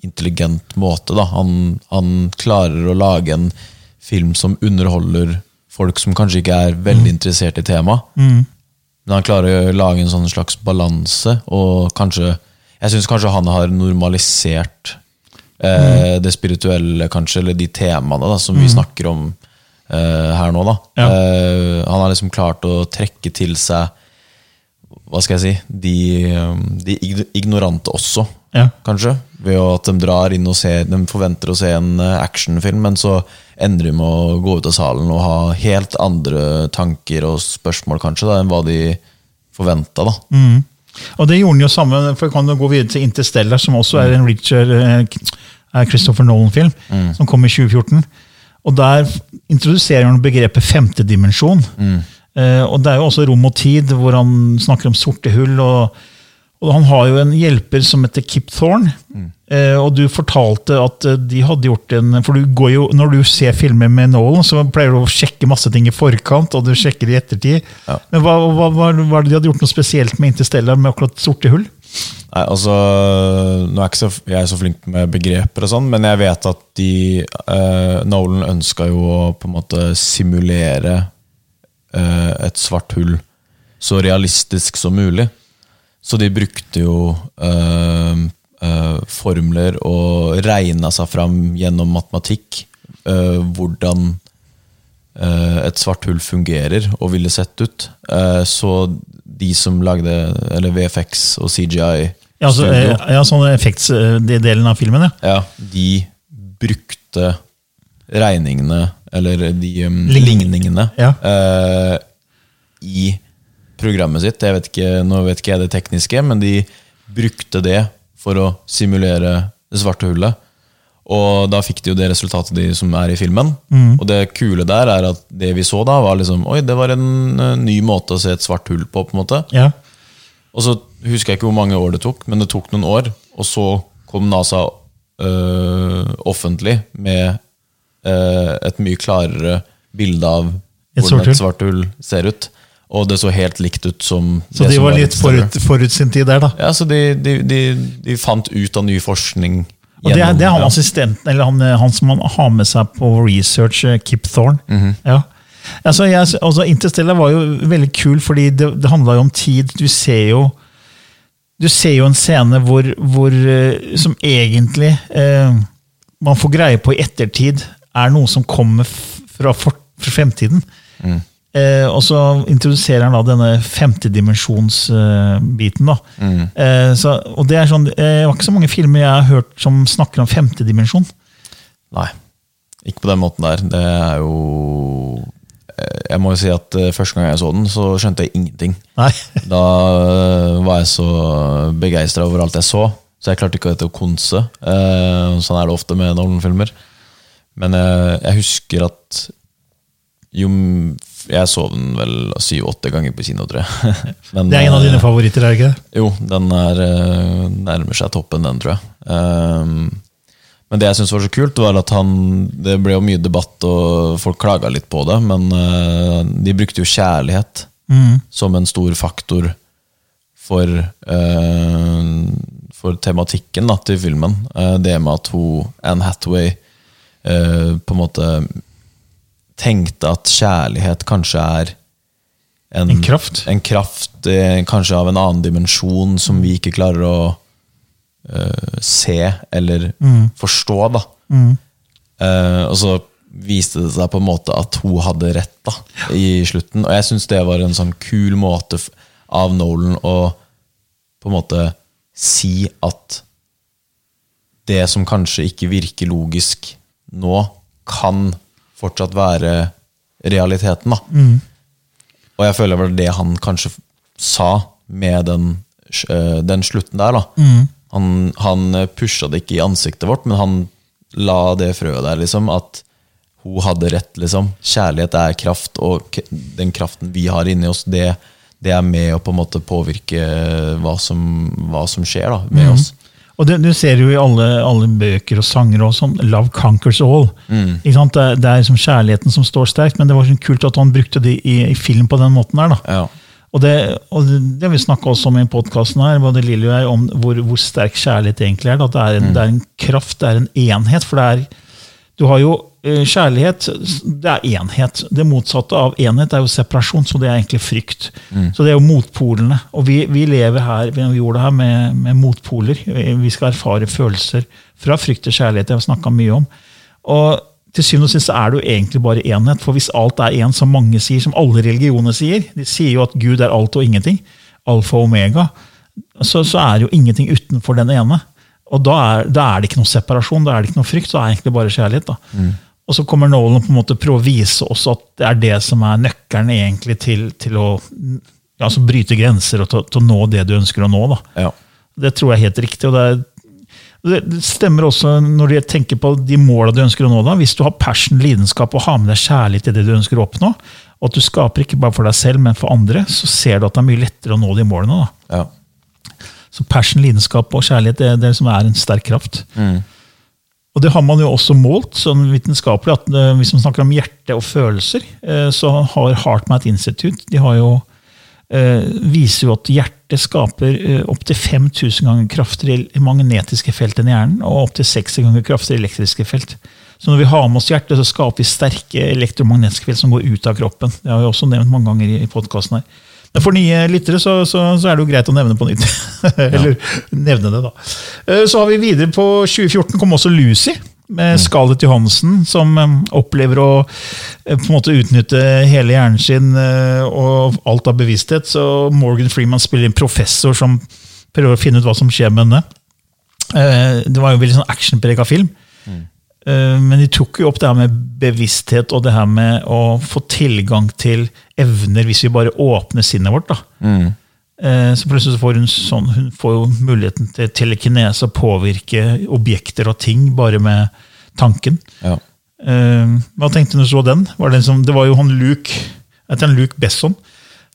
intelligent måte. da Han, han klarer å lage en film som underholder folk som kanskje ikke er veldig interessert i temaet. Men han klarer å lage en sånn slags balanse, og kanskje Jeg syns kanskje han har normalisert eh, det spirituelle, kanskje, eller de temaene da, som vi snakker om eh, her nå. da. Ja. Eh, han har liksom klart å trekke til seg hva skal jeg si, de, um, de ignorante også, Ja. kanskje. Ved at de drar inn og ser, de forventer å se en eh, actionfilm, men så ender de med å gå ut av salen og ha helt andre tanker og spørsmål kanskje da, enn hva de forventa. Mm. Og det gjorde han jo samme, for jeg kan gå videre til Interstellar, som også er en Richard eh, er Christopher Nolan-film, som kom i 2014. Og der introduserer han begrepet femtedimensjon. Eh, og det er jo også rom og tid, hvor han snakker om sorte hull. og, og han har jo en hjelper som heter Kip Thorne. Eh, og du fortalte at eh, de hadde gjort en For du går jo, når du ser filmer med Nolan, så pleier du å sjekke masse ting i forkant, og du sjekker i ettertid. Ja. Men hva, hva, hva, hva det de hadde gjort noe spesielt med Interstellar med akkurat sorte hull? Nei, altså, Nå er ikke så, jeg er så flink med begreper, og sånn, men jeg vet at de eh, Nolan ønska jo å på en måte simulere eh, et svart hull så realistisk som mulig. Så de brukte jo øh, øh, formler og regna seg fram gjennom matematikk øh, hvordan et svart hull fungerer og ville sett ut. Så de som lagde eller VFX og CGI Ja, så, eh, ja sånn effektsdelen av filmen, ja. ja, de brukte regningene, eller de um, ligningene, Ja. i programmet sitt. Jeg vet ikke, nå vet ikke jeg det tekniske, men de brukte det for å simulere det svarte hullet. Og da fikk de jo det resultatet de som er i filmen. Og det kule der er at det vi så da, var liksom Oi, det var en eh, ny måte å se et svart hull på. på en måte ja. og så husker jeg ikke hvor mange år det tok, men det tok noen år. Og så kom NASA øh, offentlig med øh, et mye klarere bilde av Et hvordan et svart hull ser ut. Og det så helt likt ut som Så de var i litt forut, forut sin tid der, da. Ja, så de, de, de, de fant ut av ny forskning. Og det, er- det er han ja. assistenten, eller han, han som han har med seg på research, eh, Kip Thorne. Mhm. ja. altså, jeg, altså, Interstellar var jo veldig kul, fordi det, det handla jo om tid. Du ser jo du ser jo en scene hvor, hvor eh, som egentlig eh, man får greie på i ettertid, er noe som kommer fra, for, fra fremtiden. Mm. Eh, og så introduserer han da denne femtedimensjonsbiten. da. Mm. Eh, så, og det er sånn, eh, det var ikke så mange filmer jeg har hørt som snakker om femtedimensjon. Nei, ikke på den måten der. Det er jo eh, Jeg må jo si at eh, første gang jeg så den, så skjønte jeg ingenting. Da var jeg så begeistra over alt jeg så, så jeg klarte ikke å konse. Eh, sånn er det ofte med Nolan-filmer. Men eh, jeg husker at jo Jeg så den vel syv-åtte ganger på kino, tror jeg. Men, Det er en av eh, dine favoritter, er det ikke det? jo, den er eh, nærmer seg toppen, den, tror jeg. Um, men det jeg syntes var så kult, var at han Det ble jo mye debatt, og folk klaga litt på det, men uh, de brukte jo kjærlighet Mm. som en stor faktor for uh, For tematikken da, til filmen. Uh, det med at hun, Anne Hathaway, på en måte tenkte at kjærlighet kanskje er en, En kraft. En kraft eh, kanskje av en annen dimensjon som vi ikke klarer å eh, se eller forstå. da. Eh, og så viste det seg på en måte at hun hadde rett da, i slutten. Og jeg syns det var en sånn kul måte av Nolan å på en måte si at det som kanskje ikke virker logisk nå, kan fortsatt være realiteten. da. Og jeg føler vel det han kanskje sa med den, eh, den slutten der. da. Han, han pusha det ikke i ansiktet vårt, men han la det frøet der, liksom. At hun hadde rett, liksom. Kjærlighet er kraft, og den kraften vi har inni oss, det, det er med å på en måte påvirke hva som, hva som skjer da, med oss. Og det, du ser jo i alle, alle bøker og sanger og sånn, 'Love conquers all'. Ikke sant? Det, det er liksom kjærligheten som står sterkt, men det var sånn kult at han brukte det i, i film på den måten der. da. Ja. Og det, og det, det vi snakka også om i podkasten her, både Lilly og jeg, om hvor, hvor sterk kjærlighet egentlig er. Da. Det, er en, det er en kraft, det er en enhet. For det er Du har jo kjærlighet, det er enhet. Det motsatte av enhet er jo separasjon, så det er egentlig frykt. Så det er jo motpolene. Og vi, vi lever her vi gjorde det her med, med motpoler. Vi skal erfare følelser fra frykt til kjærlighet. Det har vi snakka mye om. Og til syvende og sist er det jo egentlig bare enhet. For hvis alt er én, som mange sier, som alle religioner sier De sier jo at Gud er alt og ingenting. Alfa og omega. Så, så er det jo ingenting utenfor den ene. Og da er, da er det ikke noe separasjon, da er det ikke noe frykt. Da er det egentlig bare kjærlighet. da. Og så kommer Nolan på en måte prøve å vise oss at det er det som er nøkkelen egentlig til, til å altså bryte grenser og til, til å nå det du ønsker å nå. Ja. Det tror jeg er helt riktig. og det, er, det stemmer også når du tenker på de måla du ønsker å nå. da. Hvis du har passion, lidenskap og har med deg kjærlighet til det du ønsker å oppnå, og at du skaper ikke bare for deg selv, men for andre, så ser du at det er mye lettere å nå de målene. da. Ja. Så passion, lidenskap og kjærlighet det, det som er en sterk kraft. Og det har man jo også målt sånn vitenskapelig. at eh, Hvis man snakker om hjerte og følelser, eh, så har HeartMath Institute de jo, eh, viser jo at hjertet skaper opptil 5000 ganger kraftigere magnetiske felt enn hjernen, og opptil 60 ganger kraftigere elektriske felt. Så når vi har med oss hjertet, så skaper vi sterke elektromagnetiske felt som går ut av kroppen. Det har vi også nevnt mange ganger i podkasten her. For nye lyttere så, så, så er det jo greit å nevne på nytt. Eller nevne det, da. Eh, Så har vi videre på 2014 kom også Lucy. Med Scarlett Johansen, som eh, opplever å eh, på en måte utnytte hele hjernen sin og alt av bevissthet. Så Morgan Freeman spiller en professor som prøver å finne ut hva som skjer med henne. Det var jo en veldig sånn actionprega film. Eh, Men de tok jo opp det her med bevissthet og det her med å få tilgang til evner hvis vi bare åpner sinnet vårt. da. Mm. Så plutselig så får hun sånn, hun får jo muligheten til telekinese og påvirke objekter og ting bare med tanken. Ja. Eh, Hva tenkte du så den? Var det, liksom, det var jo han Luke han Luke Besson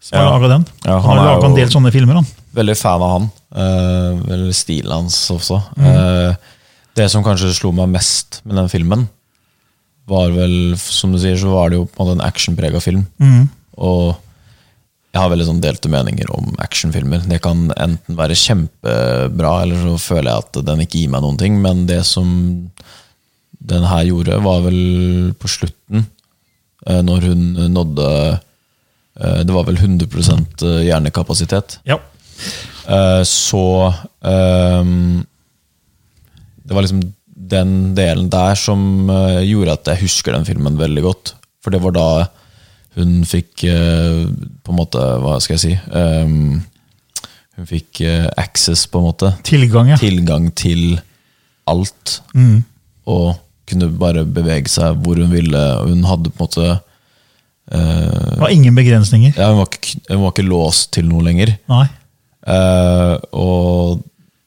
som har Ja. laga den. Ja, han han har laga en del sånne filmer. han. Veldig fan av han. Uh, veldig stilen hans også. Mm. Eh, det som kanskje slo meg mest med den filmen, var vel, som du sier, så var det jo på en måte en actionprega film. Mm. Og jeg har veldig sånn delte meninger om actionfilmer. Det kan enten være kjempebra, eller så føler jeg at den ikke gir meg noen ting. Men det som den her gjorde, var vel på slutten, eh, når hun nådde eh, Det var vel 100 hjernekapasitet. Ja. Eh, så ehm, Det var liksom den delen der som eh, gjorde at jeg husker den filmen veldig godt. For det var da hun fikk eh, på en måte Hva skal jeg si? Um, hun fikk eh, access, på en måte. Tilgang, ja. Tilgang til alt. Mm. Og kunne bare bevege seg hvor hun ville. Hun hadde på en måte uh, Det var ingen begrensninger. ja, hun, var ikke, hun var ikke låst til noe lenger. Nei. Uh, og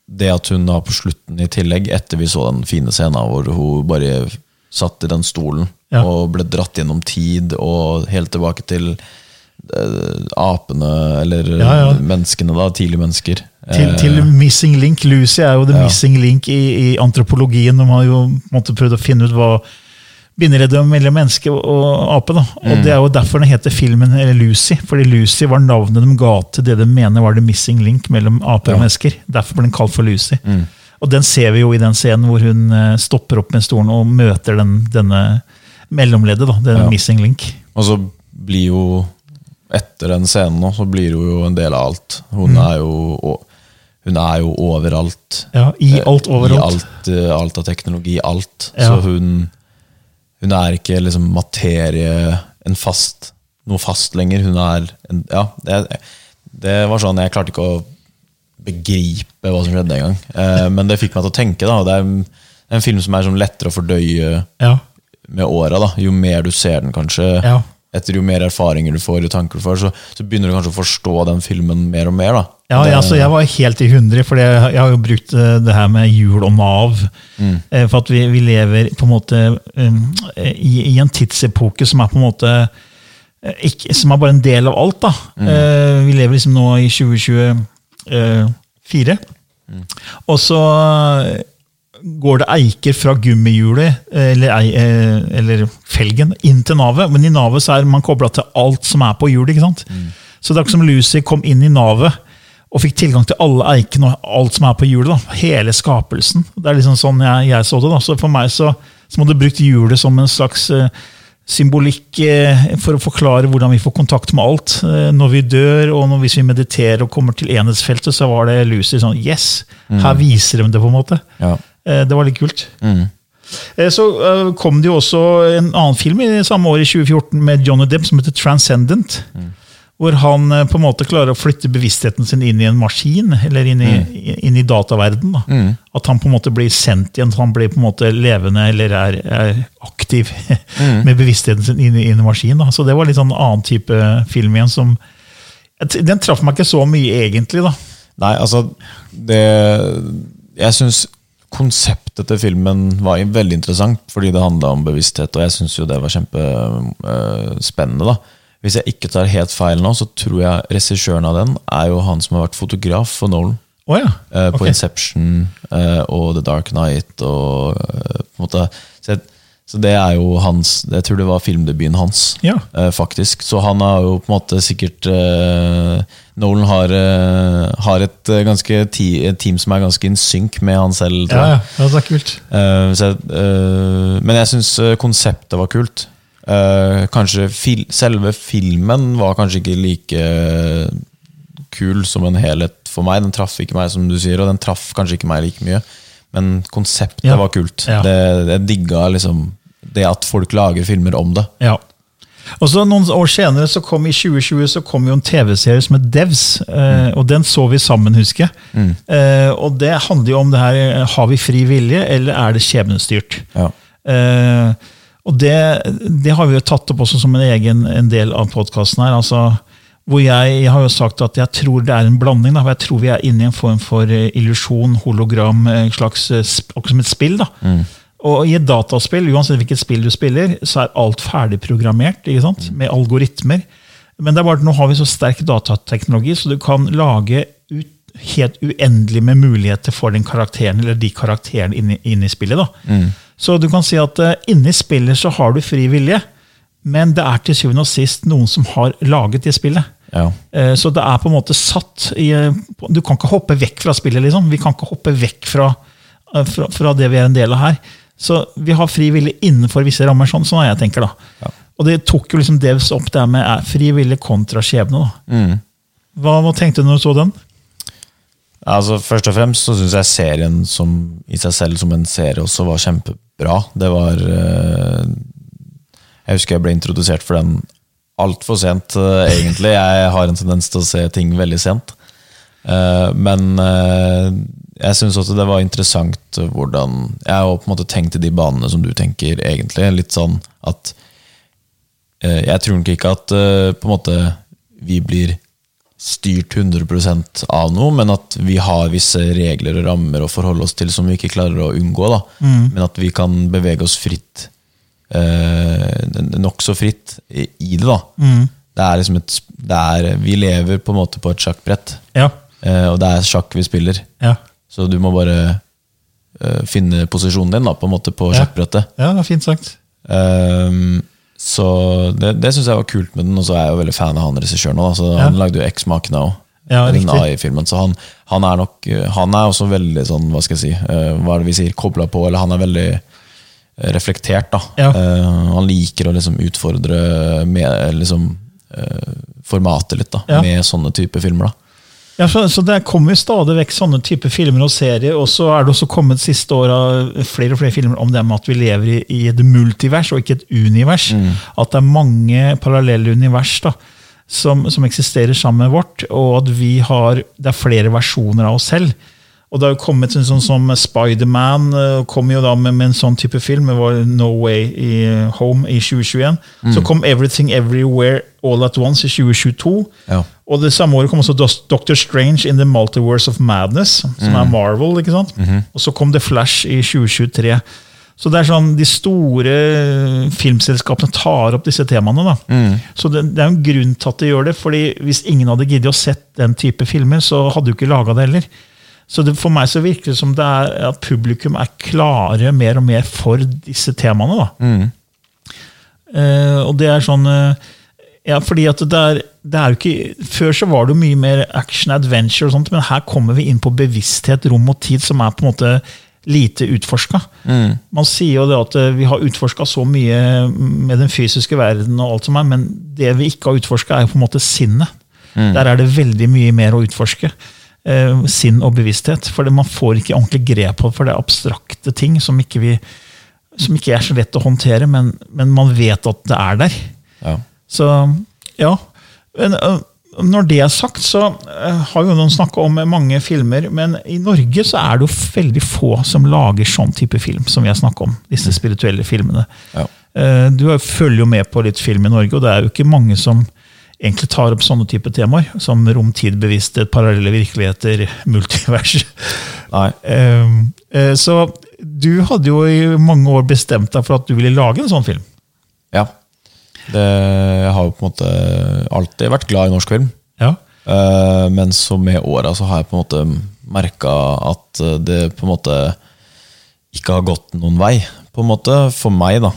det at hun da på slutten i tillegg, etter vi så den fine scenen hvor hun bare satt i den stolen Ja. og ble dratt gjennom tid og helt tilbake til eh, apene, eller Ja, ja. menneskene, da, tidlige mennesker. Til, Eh, til Missing Link. Lucy er jo the missing link i, i antropologien. De har jo prøvd å finne ut hva bindeleddet mellom menneske og, ape. da. Og Det er jo derfor den heter filmen eller Lucy. Fordi Lucy var navnet de ga til det de mener var the missing link mellom aper og mennesker. Derfor ble den kalt for Lucy. Og den ser vi jo i den scenen hvor hun eh, stopper opp med stolen og møter den, denne mellomleddet, da. Det Ja. missing link. Og så blir jo Etter den scenen nå, så blir hun jo en del av alt. Hun, Mm. er, jo, hun er jo overalt. Ja, I alt, I overalt. alt, eh, alt av teknologi. Alt. Ja. Så hun, hun er ikke liksom materie, en fast, noe fast lenger. Hun er en, Ja, det, det var sånn Jeg klarte ikke å begripe hva som skjedde engang. Eh, men det fikk meg til å tenke. da Det er en, en film som er sånn lettere å fordøye Ja. med åra. Jo mer du ser den, kanskje, Ja. Etter jo mer erfaringer du får, jo tanker du får, så, så begynner du kanskje å forstå den filmen mer og mer. da. Ja, Det- altså, jeg var helt i hundre, for jeg, jeg har jo brukt eh, det her med jul og Nav. Mm. For at vi, vi lever på en måte um, i, i en tidsepoke som er på en måte eh, ikke, Som er bare en del av alt. da. Eh, Vi lever liksom nå i 2024. Og så eh, går det eiker fra gummihjulet eller, eh, eller felgen inn til navet. Men i navet så er man kobla til alt som er på hjulet. ikke sant? Så det er ikke som Lucy kom inn i navet og fikk tilgang til alle eikene og alt som er på hjulet. da. Hele skapelsen. Det er liksom sånn jeg, jeg så det. da. Så for meg så, så må du brukt hjulet som en slags eh, symbolikk eh, for å forklare hvordan vi får kontakt med alt. Når vi dør, og når, hvis vi mediterer og kommer til enhetsfeltet, så var det Lucy sånn Yes! Her viser de det, på en måte. Ja. Eh, det var litt kult. Mm. Eh, Så eh, kom det jo også en annen film i samme år, i 2014, med Johnny Depp som heter Transcendent. Hvor han på en måte klarer å flytte bevisstheten sin inn i en maskin, eller inn i, inn i dataverden. Da. At han på en måte blir sendt igjen, han blir på en måte levende eller er, er aktiv med bevisstheten sin inn i en maskin. Da. Så det var litt sånn annen type film igjen som Den traff meg ikke så mye, egentlig. da. Nei, altså det, Jeg syns konseptet til filmen var veldig interessant, fordi det handla om bevissthet, og jeg syns jo det var kjempespennende. da. Hvis jeg ikke tar helt feil nå, så tror jeg regissøren av den er jo han som har vært fotograf for Nolan. Oh, ja. okay. på. Inception eh, og The Dark Knight. Og, eh, på en måte, så, jeg, så det er jo hans Jeg tror det var filmdebuten hans, Ja. eh, faktisk. Så han har jo på en måte sikkert eh, Nolan har, eh, har et ganske et team som er ganske in sync med han selv. tror Ja, jeg. ja, det er kult. Eh, så, eh, men jeg syns konseptet var kult. Eh, kanskje fil selve filmen var kanskje ikke like kul som en helhet for meg. Den traff ikke meg, som du sier, og den traff kanskje ikke meg like mye. Men konseptet Ja. var kult. Ja. Det, jeg digga liksom det at folk lager filmer om det. Ja. Og så Noen år senere, så kom i 2020, så kom jo en TV-serie som het Devs. Eh, og Den så vi sammen, husker jeg. Eh, og Det handler jo om det her eh, Har vi fri vilje, eller er det skjebnestyrt? Ja. Eh, og det, det har vi jo tatt opp også som en egen en del av podkasten her. altså hvor jeg, jeg har jo sagt at jeg tror det er en blanding. Da, jeg tror vi er inne i en form for eh, illusjon, hologram, en slags, eh, akkurat som et spill. da. Og i et dataspill, uansett hvilket spill du spiller, så er alt ferdigprogrammert ikke sant? med algoritmer. Men det er bare at nå har vi så sterk datateknologi, så du kan lage ut, helt uendelig med muligheter for den karakteren eller de karakterene inne i spillet. da. Så du kan si at uh, inni spillet så har du fri vilje, men det er til syvende og sist noen som har laget det spillet. Ja. Eh, Så det er på en måte satt i eh, Du kan ikke hoppe vekk fra spillet. liksom. Vi kan ikke hoppe vekk fra, eh, fra, fra det vi er en del av her. Så vi har fri vilje innenfor visse rammer. Sånn, sånn er jeg tenker da. Og det tok jo liksom Devs opp det med eh, fri vilje kontra skjebne. da. Mm. Hva, hva tenkte du når du så den? Altså, først og fremst så syns jeg serien som, i seg selv som en serie også var kjempebra. Det var Jeg husker jeg ble introdusert for den altfor sent, eh, egentlig. Jeg har en tendens til å se ting veldig sent. Eh, men eh, jeg syns også det var interessant hvordan Jeg har på en måte tenkt i de banene som du tenker, egentlig. Litt sånn at Jeg tror nok ikke at på en måte vi blir styrt 100% av noe, men at vi har visse regler og rammer å forholde oss til som vi ikke klarer å unngå. Da. Men at vi kan bevege oss fritt, eh, nokså fritt, i, i det. da. Det er liksom et, det er, vi lever på en måte på et sjakkbrett, Ja. eh, og det er sjakk vi spiller. Ja, Så du må bare eh, finne posisjonen din da, på en måte på Ja. sjakkbrettet. ja det er fint sagt. Um, så det, det syns jeg var kult med den, og så er jeg jo veldig fan av han regissøren òg. Ja. Han lagde jo X-Makena òg, Ja, den. AI-filmen. Så han, han er nok Han er også veldig sånn, hva skal jeg si, uh, hva er det vi sier, kobla på, eller han er veldig reflektert. da. Ja. Eh, han liker å liksom utfordre med, liksom, eh, formatet litt, da, Ja. med sånne typer filmer. da. Ja, så, så Det kommer stadig vekk sånne typer filmer og serier. Og så er det også kommet siste åra flere og flere filmer om det med at vi lever i, i et multivers og ikke et univers. At det er mange parallelle univers da, som, som eksisterer sammen med vårt, og at vi har, det er flere versjoner av oss selv. Og det har jo kommet en sånn som Spiderman uh, kom jo da med, med en sånn type film. Det var No Way i Home i 2021. Så kom Everything Everywhere All At Once i 2022. Ja. Og det samme året kom også Doctor Strange in the Multiverse of Madness, som er Marvel. ikke sant? Og så kom The Flash i 2023. Så det er sånn, De store filmselskapene tar opp disse temaene. da. Så det, det er en grunn til at de gjør det. fordi Hvis ingen hadde giddet å sett den type filmer, så hadde du ikke laga det heller. Så det, For meg så virker det som det er at publikum er klare mer og mer for disse temaene. da. Uh, og det er sånn uh, ja, fordi at det er, det er jo ikke, Før så var det jo mye mer action adventure, og sånt, men her kommer vi inn på bevissthet, rom og tid, som er på en måte lite utforska. Man sier jo det at eh, vi har utforska så mye med den fysiske verden, og alt som er, men det vi ikke har utforska, er jo på en måte sinnet. Der er det veldig mye mer å utforske. Eh, sinn og bevissthet. For det, man får ikke ordentlig grep på det, for det er abstrakte ting som ikke, vi, som ikke er så lett å håndtere, men, men man vet at det er der. Ja. Så ja. Men, øh, når det er sagt, så øh, har jo noen snakka om mange filmer, men i Norge så er det jo veldig få som lager sånn type film som vi har snakket om. Disse spirituelle filmene. Ja. Eh, Du er- følger jo med på litt film i Norge, og det er jo ikke mange som egentlig tar opp sånne type temaer. Som rom-tid, bevissthet, parallelle virkeligheter, multivers. Nei. Eh, eh, Så du hadde jo i mange år bestemt deg for at du ville lage en sånn film. Ja. Det, jeg har jo på en måte alltid vært glad i norsk film. Ja. Eh, men så med åra så har jeg på en måte merka at det på en måte ikke har gått noen vei. På en måte, For meg, da,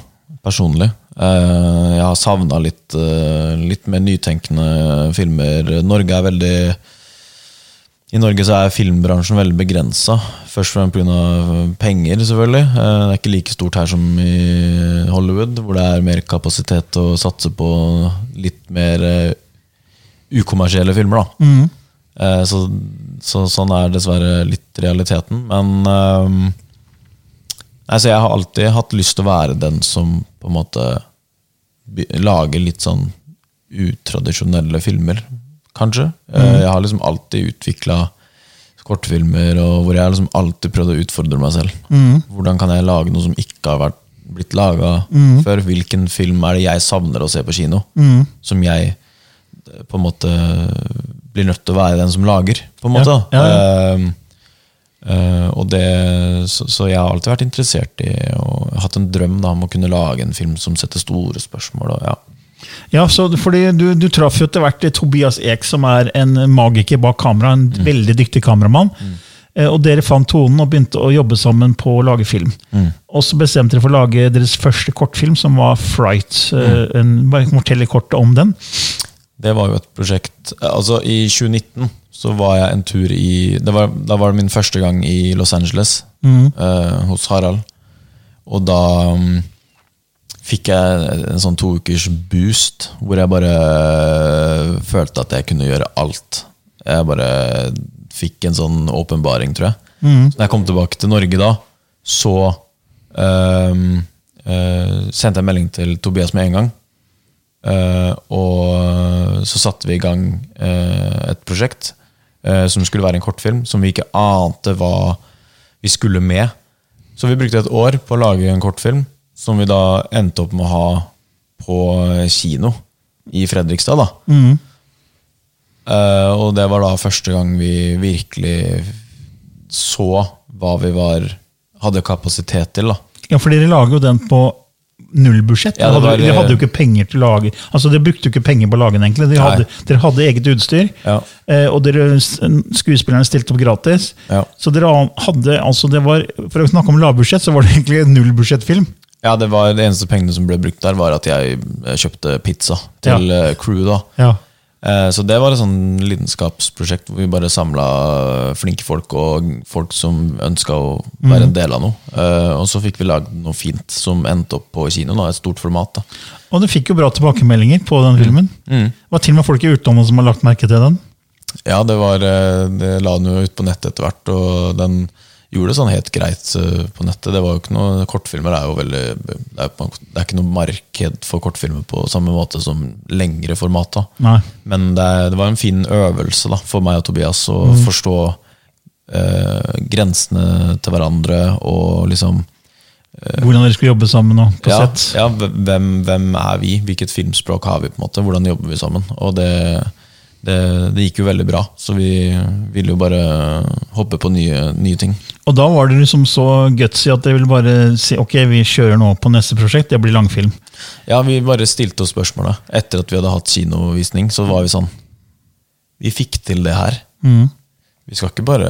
personlig. Eh, jeg har savna litt, eh, litt mer nytenkende filmer. Norge er veldig I Norge så er filmbransjen veldig begrensa. Først og fremst pga. penger, selvfølgelig. Eh, Det er ikke like stort her som i Hollywood, hvor det er mer kapasitet til å satse på litt mer ukommersielle filmer. Eh, så, så sånn er dessverre litt realiteten. Men altså jeg har alltid hatt lyst til å være den som på en måte lager litt sånn utradisjonelle filmer, kanskje. Mm. Jeg har liksom alltid utvikla kortfilmer, og hvor jeg har liksom alltid prøvd å utfordre meg selv. Hvordan kan jeg lage noe som ikke har vært, blitt laga før? Hvilken film er det jeg savner å se på kino? Som jeg eh, på en måte blir nødt til å være den som lager, på en måte. Ja, ja, Eh, og det, så, så jeg har alltid vært interessert i og hatt en drøm da, om å kunne lage en film som setter store spørsmål. Og, ja. Ja, så fordi du, du traff jo etter hvert Tobias Eek, som er en magiker bak kamera. En veldig dyktig kameramann. Eh, Og dere fant tonen og begynte å jobbe sammen på å lage film. Og så bestemte dere for å lage deres første kortfilm, som var 'Fright'. Eh, En, bare fortell kort om den. Det var jo et prosjekt Altså I 2019 så var jeg en tur i det var, Da var det min første gang i Los Angeles eh, hos Harald. Og da um, fikk jeg en sånn to ukers boost hvor jeg bare uh, følte at jeg kunne gjøre alt. Jeg bare fikk en sånn åpenbaring, tror jeg. Så når jeg kom tilbake til Norge da, så um, uh, sendte jeg melding til Tobias med en gang. Uh, og så satte vi i gang uh, et prosjekt som skulle være en kortfilm, som vi ikke ante hva vi skulle med. Så vi brukte et år på å lage en kortfilm, som vi da endte opp med å ha på kino i Fredrikstad. da. Eh, og det var da første gang vi virkelig så hva vi var, hadde kapasitet til. da. Ja, For dere lager jo den på nullbudsjett. Ja, var- hadde- hadde jo ikke penger til å lage Altså, Dere brukte jo ikke penger på å lage den, egentlig. Dere hadde, dere hadde eget utstyr, Ja. eh, og dere, skuespillerne stilte opp gratis. Ja. Så dere hadde altså det var, For å snakke om lavbudsjett, så var det egentlig en nullbudsjettfilm. Ja, det var det eneste pengene som ble brukt der, var at jeg eh, kjøpte pizza til ja. crew. da. Ja. Eh, Så det var et sånn lidenskapsprosjekt hvor vi bare samla flinke folk og folk som ønska å være en del av noe. Eh, Og så fikk vi lagd noe fint som endte opp på kino. Da, et stort format. da. Og du fikk jo bra tilbakemeldinger på den filmen. Det var til og med folk i utlandet som har lagt merke til den. Ja, det var eh, Det la den jo ut på nettet etter hvert, og den gjorde det sånn helt greit eh, på nettet. Det var jo ikke noe, Kortfilmer er jo veldig Det er, det er ikke noe marked for kortfilmer på samme måte som lengre format. da. Men det, er- det var en fin øvelse da, for meg og Tobias å forstå eh, grensene til hverandre og liksom Hvordan dere skulle jobbe sammen Nå, på ja, sett. ja, hvem, hvem er vi? Hvilket filmspråk har vi? på en måte? Hvordan jobber vi sammen? Og det, det, det gikk jo veldig bra, så vi ville jo bare hoppe på nye, nye ting. Og da var det liksom så gutsy at jeg ville bare si ok, vi kjører nå på neste prosjekt, det blir langfilm. Ja, vi bare stilte oss spørsmålet. Etter at vi hadde hatt kinovisning, så var vi sånn Vi fikk til det her. Vi, skal bare,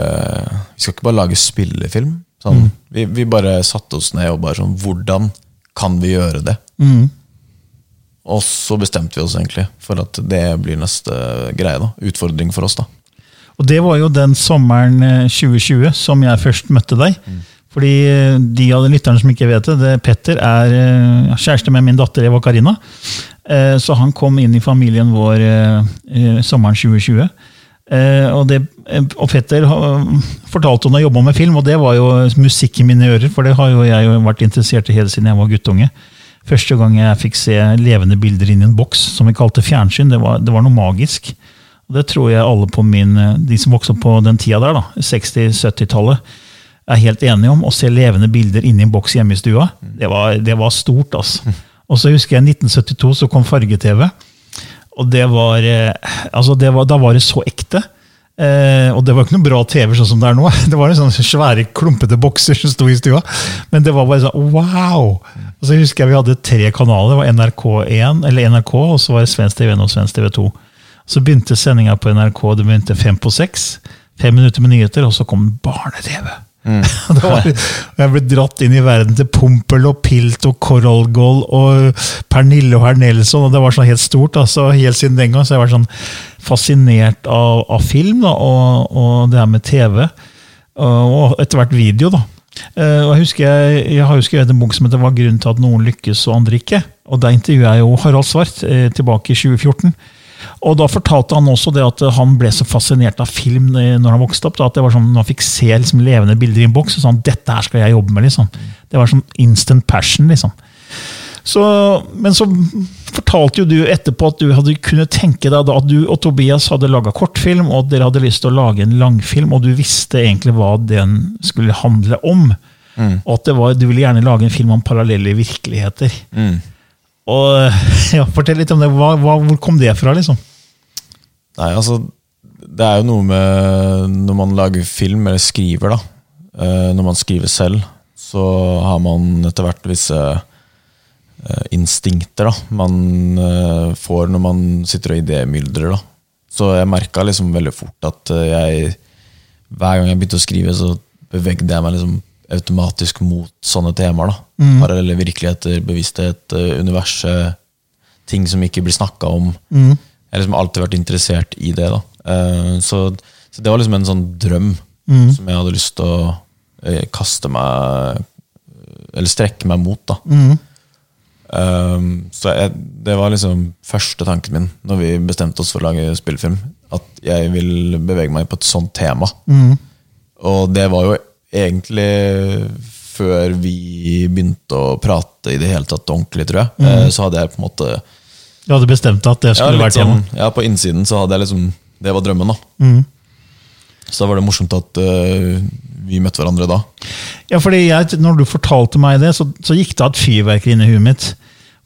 vi skal ikke bare lage spillefilm. Sånn, vi, vi bare satte oss ned og bare sånn Hvordan kan vi gjøre det? Og så bestemte vi oss egentlig for at det blir neste greie. da Utfordring for oss. da Og det var jo den sommeren eh, 2020 som jeg først møtte deg. Fordi eh, de av de lytterne som ikke vet det, det Petter er eh, kjæreste med min datter Eva Karina. Eh, Så han kom inn i familien vår eh, eh, sommeren 2020. Eh, Og, det, eh, og Petter fortalte om å jobbe med film, og det var jo musikk i mine ører. For det har jo jeg vært interessert i helt siden jeg var guttunge. Første gang jeg fikk se levende bilder inn i en boks, som vi kalte fjernsyn, det var, det var noe magisk. Det tror jeg alle på min, de som vokste opp på den tida der, da, 60-70-tallet, er helt enige om. Å se levende bilder inni en boks hjemme i stua, det var, det var stort. altså. Og så husker jeg 1972 så kom farge-TV. Og det var, eh, altså det var, da var det så ekte. Eh, og det var ikke noe bra TV sånn som det er nå. Det var en sånn svære, klumpete bokser som sto i stua. Men det var bare sånn wow! Og så husker jeg vi hadde tre kanaler. Det var NRK1, eller NRK, og så var det Svensk TV1 og Svensk TV2. Så begynte sendinga på NRK det begynte fem på seks. Fem minutter med nyheter, og så kom barne-TV. Mm. var, jeg ble dratt inn i verden til Pompel og Pilt og Korolgol og Pernille og herr Nelson. og Det var sånn helt stort. Altså, helt siden den gang så jeg var sånn fascinert av, av film da, og, og det her med TV. Og etter hvert video. da. Eh, Og Jeg husker jeg, jeg har jo skrevet en bok som heter 'Hva grunnen til at noen lykkes og andre ikke'. Og Der intervjuet jeg jo Harald Svart eh, tilbake i 2014. Og Da fortalte han også det at han ble så fascinert av film når han vokste opp. Da, at det var sånn, Når han fikk se liksom, levende bilder i en boks, så sa han dette her skal jeg jobbe med. liksom. Det var sånn instant passion. liksom. Så, men så fortalte jo du etterpå at du hadde kunnet tenke deg at du og Tobias hadde laga kortfilm, og at dere hadde lyst til å lage en langfilm, og du visste egentlig hva den skulle handle om. Og at det var, du ville gjerne lage en film om parallelle virkeligheter. Og ja, Fortell litt om det. Hva, hva, hvor kom det fra? liksom? Nei, altså Det er jo noe med når man lager film, eller skriver, da. eh, Når man skriver selv, så har man etter hvert visse eh, instinkter da man eh, får når man sitter og idémyldrer. da. Så jeg merka liksom veldig fort at jeg Hver gang jeg begynte å skrive, så bevegde jeg meg liksom automatisk mot sånne temaer. da. Parallelle virkeligheter, bevissthet, eh, universet, ting som ikke blir snakka om. Jeg har liksom alltid vært interessert i det. da. Eh, Så, så det var liksom en sånn drøm som jeg hadde lyst til å eh, kaste meg Eller strekke meg mot. da. Um, så jeg, Det var liksom første tanken min når vi bestemte oss for å lage spillfilm. At jeg vil bevege meg på et sånt tema. Og det var jo egentlig før vi begynte å prate i det hele tatt ordentlig, tror jeg. mm. Så hadde jeg på en måte Du hadde bestemt at det skulle ja, vært sånn, ja, På innsiden så hadde jeg liksom Det var drømmen, da. Mm. Så da var det morsomt at uh, vi møtte hverandre da. Ja, fordi jeg, når du fortalte meg det, så, så gikk det av et fyrverkeri inn i huet mitt.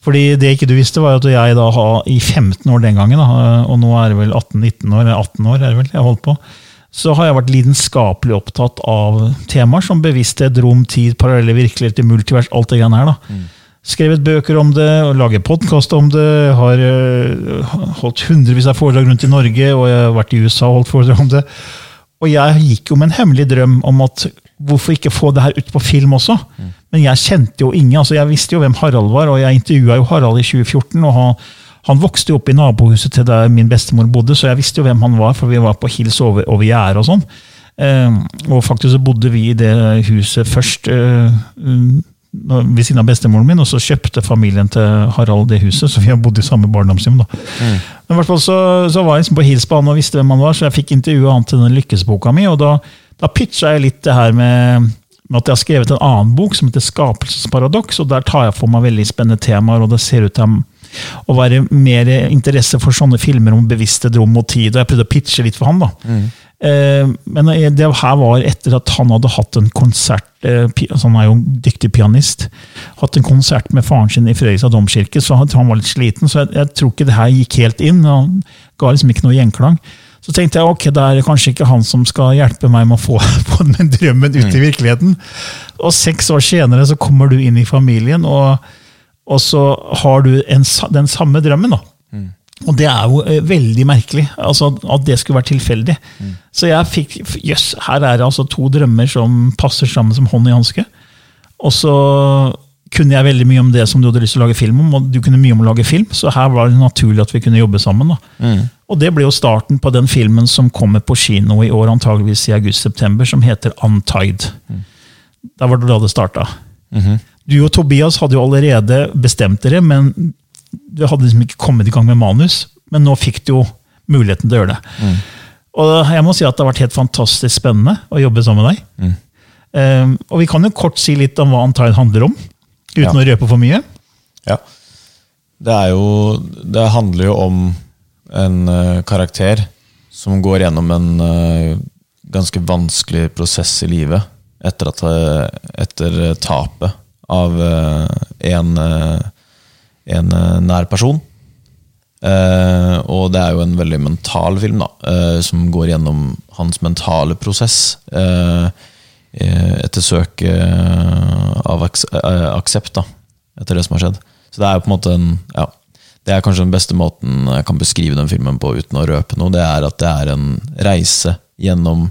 Fordi det ikke du visste, var at jeg da har i 15 år den gangen, da, og nå er det vel 18-19 år, eller 18 år er det vel jeg holdt på, så har jeg vært lidenskapelig opptatt av temaer som bevissthet, rom, tid, parallelle virkeligheter, multivers, alt det greiene her. da. Skrevet bøker om det, og laget podkast om det, har øh, holdt hundrevis av foredrag rundt i Norge, og jeg har vært i USA og holdt foredrag om det. Og jeg gikk jo med en hemmelig drøm om at hvorfor ikke få det her ut på film også? Men jeg kjente jo ingen. altså Jeg visste jo hvem Harald var, og jeg intervjua jo Harald i 2014. og han, Han vokste jo opp i nabohuset til der min bestemor bodde, så jeg visste jo hvem han var, for vi var på hils over, over gjerdet og sånn. Eh, og faktisk så bodde vi i det huset først eh, ved siden av bestemoren min, og så kjøpte familien til Harald det huset, så vi har bodd i samme barndomshjem. da. Men i hvert fall så, så var jeg liksom på hils på han og visste hvem han var, så jeg fikk intervjue han til den lykkesboka mi, og da, da pitcha jeg litt det her med, med at jeg har skrevet en annen bok som heter Skapelsesparadoks, og der tar jeg for meg veldig spennende temaer, og det ser ut til å være mer interesse for sånne filmer om bevissthet, rom og tid, og jeg prøvde å pitche litt for han. da. Eh, Men det her var etter at han hadde hatt en konsert eh, altså Han er jo en dyktig pianist. Hatt en konsert med faren sin i Fredrikstad domkirke, så han, han var litt sliten. Så jeg, jeg tror ikke det her gikk helt inn. Han ga liksom ikke noe gjenklang. Så tenkte jeg ok, det er kanskje ikke han som skal hjelpe meg med å få, få den drømmen ut i virkeligheten. Og seks år senere så kommer du inn i familien, og, og så har du en, den samme drømmen. da. Og det er jo eh, veldig merkelig altså, at det skulle være tilfeldig. Så jeg fikk Jøss, her er det altså to drømmer som passer sammen som hånd i hanske. Og så kunne jeg veldig mye om det som du hadde lyst til å lage film om, og du kunne mye om å lage film, så her var det naturlig at vi kunne jobbe sammen. da. Og det ble jo starten på den filmen som kommer på kino i år, antageligvis i august-september, som heter Untied. Da var det da det starta. Du og Tobias hadde jo allerede bestemt dere, men du hadde liksom ikke kommet i gang med manus. Men nå fikk du jo muligheten til å gjøre det. Og jeg må si at det har vært helt fantastisk spennende å jobbe sammen med deg. Um, og vi kan jo kort si litt om hva Antide handler om, uten Ja. å røpe for mye. Ja. Det er jo Det handler jo om en uh, karakter som går gjennom en uh, ganske vanskelig prosess i livet etter, at, eh, etter tapet av eh, en, eh, en eh, nær person. Og det er jo en veldig mental film, da, som går gjennom hans mentale prosess. Etter søk eh, av aks aksept, da, etter det som har skjedd. Så det er jo på en måte en ja, Det er kanskje den beste måten jeg kan beskrive den filmen på uten å røpe noe. Det er at det er en reise gjennom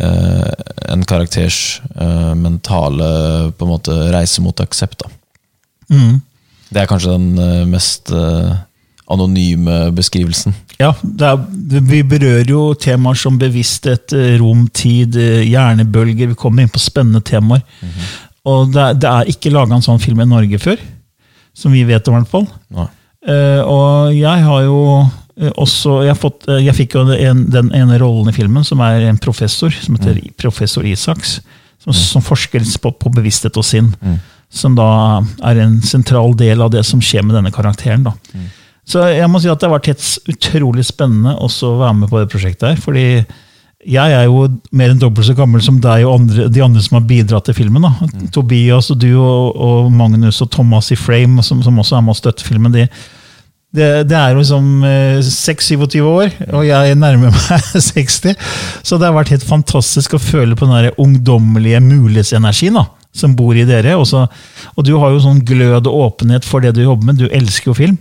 en karakters eh, mentale på en måte reise mot aksept. Mm. Det er kanskje den eh, mest eh, anonyme beskrivelsen. Ja, er, Vi berører jo temaer som bevissthet, eh, rom, tid, eh, hjernebølger. Vi kommer inn på spennende temaer. Og det er, det er ikke laga en sånn film i Norge før, som vi vet om, i hvert fall. Eh, og jeg har jo eh, også Jeg, har fått, eh, jeg fikk jo en, den ene rollen i filmen, som er en professor, som heter professor Isaks. Som, som forsker på, på bevissthet og sinn. Som da er en sentral del av det som skjer med denne karakteren. da. Så jeg må si at det har vært helt utrolig spennende også å være med på det prosjektet her. fordi jeg er jo mer enn dobbelt så gammel som deg og andre, de andre som har bidratt til filmen. da. Tobias og du og, og Magnus og Thomas i Frame, som, som også er med og støtter filmen. De, det, det er jo liksom eh, 6-27 år, og jeg nærmer meg 60. Så det har vært helt fantastisk å føle på den ungdommelige mulighetsenergien som bor i dere. Også, og du har jo sånn glød og åpenhet for det du jobber med. Du elsker jo film.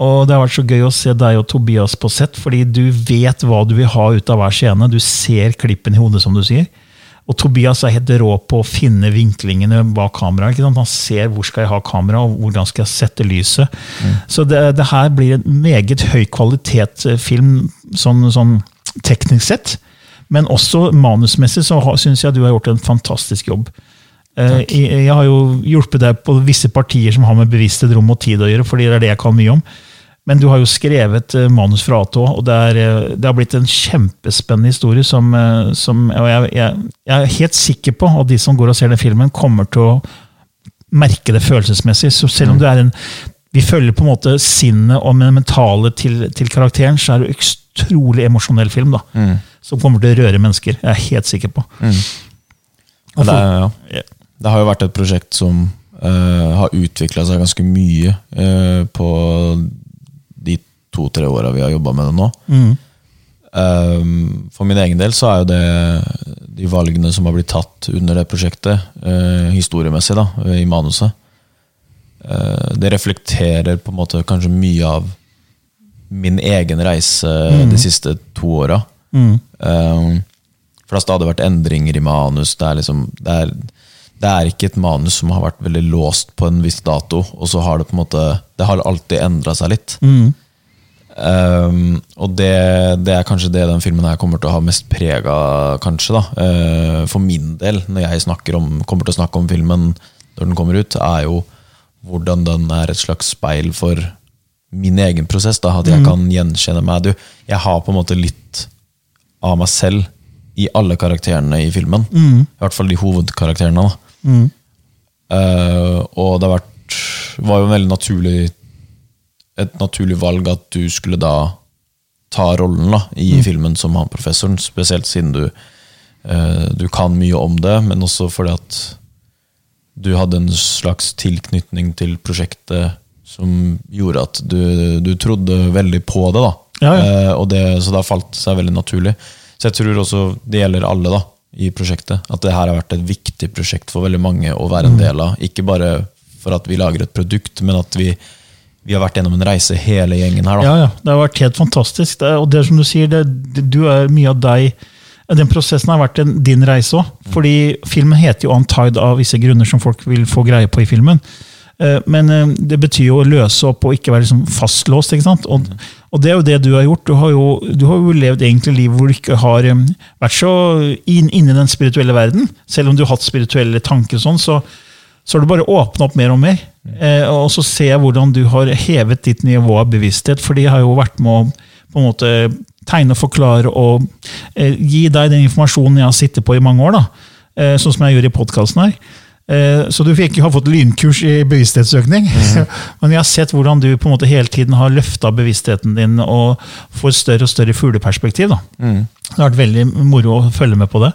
Og det har vært så gøy å se deg og Tobias på sett, fordi du vet hva du vil ha ut av hver scene. Du ser klippen i hodet, som du sier. Og Tobias er helt rå på å finne vinklingene bak kameraet. Han ser hvor skal jeg ha kamera, og hvordan skal jeg sette lyset. Så det, det her blir en meget høy kvalitetsfilm sånn, sånn teknisk sett. Men også manusmessig så syns jeg du har gjort en fantastisk jobb. Eh, Jeg, jeg har jo hjulpet deg på visse partier som har med bevissthet, rom og tid å gjøre, fordi det er det jeg kan mye om. Men du har jo skrevet eh, manus fra A til Å, og det, er, eh, det har blitt en kjempespennende historie. som, eh, som og jeg, jeg, jeg er helt sikker på at de som går og ser den filmen, kommer til å merke det følelsesmessig. Så selv om du er en vi følger på en måte sinnet og det mentale til, til karakteren, så er det en utrolig emosjonell film. da, Som kommer til å røre mennesker. Jeg er helt sikker på. Og Det, er, ja. det har jo vært et prosjekt som Uh, har utvikla seg ganske mye uh, på to-tre åra vi har jobba med det nå. Mm. Eh, for min egen del så er jo det de valgene som har blitt tatt under det prosjektet, eh, historiemessig da, i manuset, eh, det reflekterer på en måte kanskje mye av min egen reise de siste to åra. Mm. Um, for det har stadig vært endringer i manus. Det er liksom det er, det er ikke et manus som har vært veldig låst på en viss dato, og så har det på en måte Det har alltid endra seg litt. Um, og det, det er kanskje det den filmen her kommer til å ha mest preg av, kanskje. da uh, For min del, når jeg om, kommer til å snakke om filmen når den kommer ut, er jo hvordan den er et slags speil for min egen prosess. da At jeg kan gjenkjenne meg. Du, jeg har på en måte litt av meg selv i alle karakterene i filmen. I hvert fall de hovedkarakterene. da Uh, og det har vært, var jo en veldig naturlig et naturlig valg at du skulle da ta rollen da, i filmen som han professoren, spesielt siden du, eh, du kan mye om det, men også fordi at du hadde en slags tilknytning til prosjektet som gjorde at du, du trodde veldig på det. da. Ja, ja. Eh, og det, så da falt seg veldig naturlig. Så jeg tror også det gjelder alle da, i prosjektet. At det her har vært et viktig prosjekt for veldig mange å være en Mm. del av. Ikke bare for at vi lager et produkt, men at vi, vi har vært gjennom en reise, hele gjengen her. da. Ja, ja. Det har vært helt fantastisk. Det, og det som du sier, det, det, du er mye av deg Den prosessen har vært en, din reise òg. Fordi filmen heter jo 'Untied' av visse grunner som folk vil få greie på i filmen. Eh, Men eh, det betyr jo å løse opp og ikke være liksom fastlåst. ikke sant? Og, og det er jo det du har gjort. Du har jo, du har jo levd egentlig liv hvor du ikke har eh, vært så inn, inne i den spirituelle verden. Selv om du har hatt spirituelle tanker, og sånn, så, så har du bare åpna opp mer og mer. Eh, og så ser jeg hvordan du har hevet ditt nivå av bevissthet, for de har jo vært med å på en måte tegne forklare og eh, gi deg den informasjonen jeg har sittet på i mange år, da. Eh, sånn som jeg gjør i podkasten her. Eh, så du fikk har fått lynkurs i bevissthetsøkning, men jeg har sett hvordan du på en måte hele tiden har løfta bevisstheten din og får større og større fugleperspektiv. da. Det har vært veldig moro å følge med på det.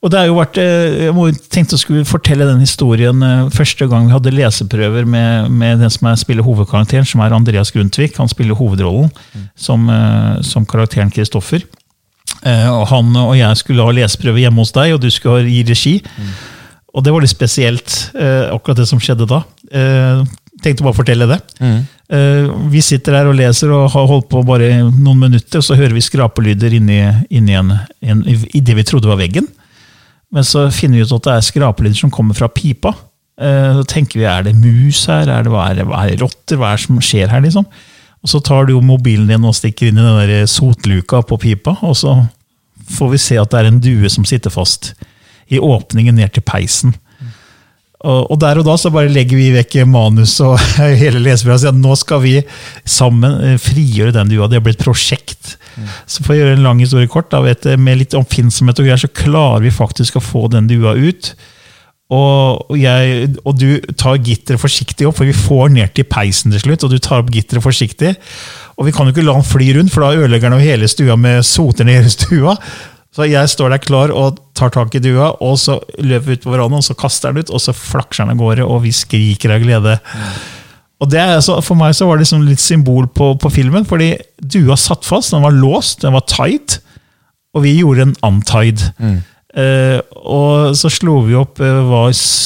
Og det har jo vært, eh, Jeg tenkte jeg skulle fortelle den historien eh, første gang vi hadde leseprøver med, med den som er, spiller hovedkarakteren, som er Andreas Grundtvig. Han spiller hovedrollen som, eh, som karakteren Kristoffer. Og Han og jeg skulle ha leseprøve hjemme hos deg, og du skulle gi regi. Og det var litt spesielt, akkurat det som skjedde da. Tenkte bare å fortelle det. Mm. vi sitter her og leser og har holdt på bare noen minutter, og så hører vi skrapelyder inni, inni en, en, i det vi trodde var veggen. Men så finner vi ut at det er skrapelyder som kommer fra pipa. Eh, så tenker vi, er det mus her? Er det, hva, er hva er det rotter? Hva er det som skjer her? liksom? Og så tar du jo mobilen din og stikker inn i den der sotluka på pipa, og så får vi se at det er en due som sitter fast i åpningen ned til peisen. Og, der og da så bare legger vi vekk manus og hele lesebrevet og sier at nå skal vi sammen eh, frigjøre den dua. Det blir et prosjekt. Så for å gjøre en lang historie kort, da, du, med litt oppfinnsomhet og greier, så klarer vi faktisk å få den dua ut. Og, jeg, og du tar gitteret forsiktig opp, for vi får ned til peisen til slutt. Og du tar opp gitteret forsiktig. Og vi kan jo ikke la den fly rundt, for da ødelegger den hele stua med soter ned hele stua. Så jeg står der klar og tar tak i dua, og så løper vi ut på verandaen, så kaster den ut, og så flakser den av gårde, og vi skriker av glede. Og det er, så, For meg så var det liksom litt symbol på, på filmen, fordi dua satt fast, den var låst, den var tight, og vi gjorde en untied. Eh, og så slo vi opp eh, hva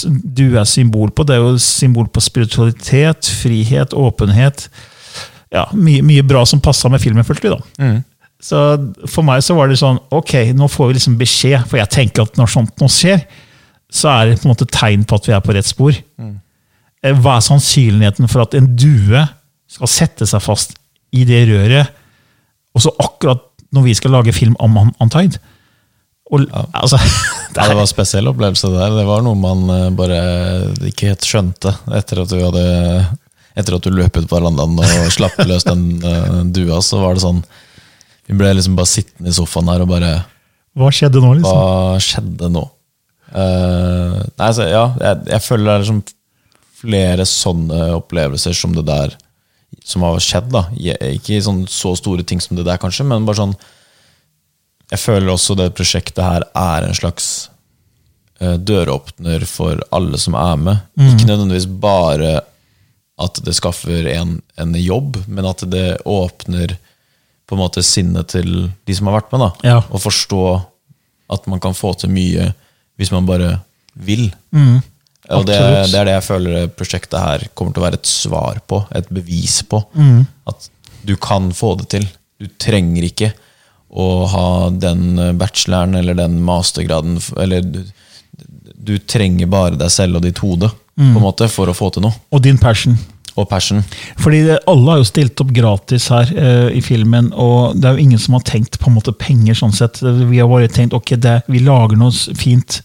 dua er symbol på. Det er jo symbol på spiritualitet, frihet, åpenhet. Ja, Mye, mye bra som passa med filmen, følte vi da. Så for meg så var det sånn, ok, nå får vi liksom beskjed, for jeg tenker at når sånt nå skjer, så er det på en måte tegn på at vi er på rett spor. Mm. Hva er sannsynligheten for at en due skal sette seg fast i det røret, og så akkurat når vi skal lage film om Untied? Og, altså, det Ja, det var en spesiell opplevelse der. Det var noe man eh, bare ikke helt skjønte etter at du hadde Etter at du løp ut på verandaen og slapp løs den uh, dua, så var det sånn Vi ble liksom bare sittende i sofaen her og bare hva skjedde nå, liksom? Hva skjedde nå? Uh, nei, altså, ja, jeg, jeg føler det er liksom flere sånne opplevelser som det der som har skjedd. da Ikke sånn så store ting som det der, kanskje, men bare sånn Jeg føler også det prosjektet her er en slags uh, døråpner for alle som er med. Ikke nødvendigvis bare at det skaffer en, en jobb, men at det åpner på en måte sinnet til de som har vært med. da Ja. Og forstå at man kan få til mye hvis man bare vil. Og det, det er det jeg føler prosjektet her kommer til å være et svar på, et bevis på. At du kan få det til. Du trenger ikke å ha den bacheloren eller den mastergraden eller du, du trenger bare deg selv og ditt hode Mm. på en måte, for å få til noe. Og din passion. Og passion. Fordi det, alle har jo stilt opp gratis her uh, i filmen, og det er jo ingen som har tenkt på en måte penger. sånn sett. Vi har bare tenkt ok, det, vi lager noe fint,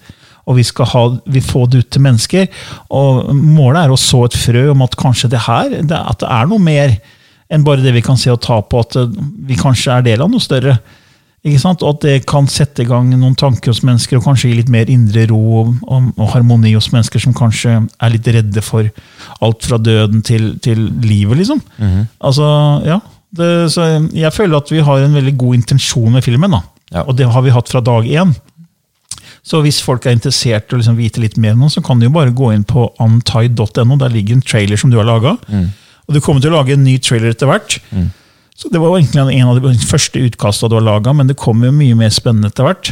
og vi skal ha, vi får det ut til mennesker. Og målet er å så et frø om at kanskje det her, det, at det er noe mer enn bare det vi kan se og ta på, at eh, vi kanskje er del av noe større. Ikke sant? Og at det kan sette i gang noen tanker hos mennesker, og kanskje gi litt mer indre ro og, og, og harmoni hos mennesker som kanskje er litt redde for alt fra døden til, til livet, liksom. Altså, ja. Det, så jeg føler at vi har en veldig god intensjon med filmen, da. Ja. Og det har vi hatt fra dag én. Så hvis folk er interessert i å liksom vite litt mer nå, så kan de jo bare gå inn på untied.no. Der ligger en trailer som du har laga. Og du kommer til å lage en ny trailer etter hvert. Så Det var egentlig en av de første utkastene du har laga, men det kommer jo mye mer spennende etter hvert.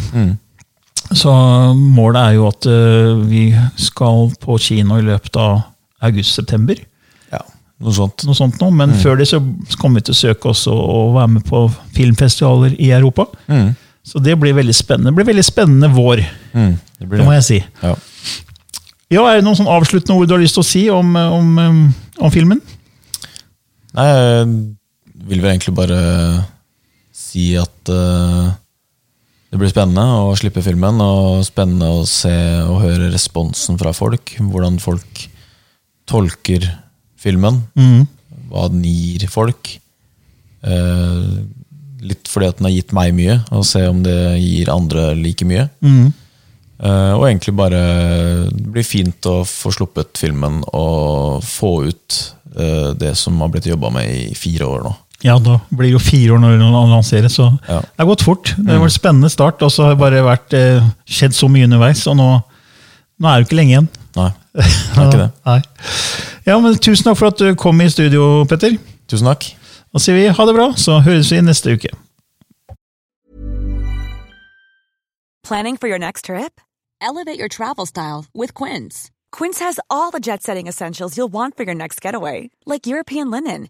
Så målet er jo at uh, vi skal på kino i løpet av august-september. Ja, noe sånt. Noe sånt nå. Men før det så kommer vi til å søke oss og være med på filmfestivaler i Europa. Mm. Så det blir veldig spennende. Det blir veldig spennende vår, Mm, det det må jeg si. Ja. Ja, Er det noen sånn avsluttende ord du har lyst til å si om, om, um, om filmen? Nei, vil vel egentlig bare si at uh, det blir spennende å slippe filmen, og spennende å se og høre responsen fra folk. Hvordan folk tolker filmen. Hva den gir folk. Uh, litt fordi at den har gitt meg mye, og se om det gir andre like mye. Eh, og egentlig bare Det blir fint å få sluppet filmen og få ut uh, det som har blitt jobba med i fire år nå. Ja, da blir det jo fire år når den lanseres, så Ja. det har gått fort. Det har vært en spennende start, og så har det bare vært, eh, skjedd så mye underveis, og nå, nå er det ikke lenge igjen. Nei, det er ikke det. Nei. Ja, men Tusen takk for at du kom i studio, Petter. Tusen takk. Da sier vi ha det bra, så høres vi neste uke. Planning for your next trip? Elevate your travel style with Quince. Quince has all the jet setting essentials you'll want for your next getaway, like European linen,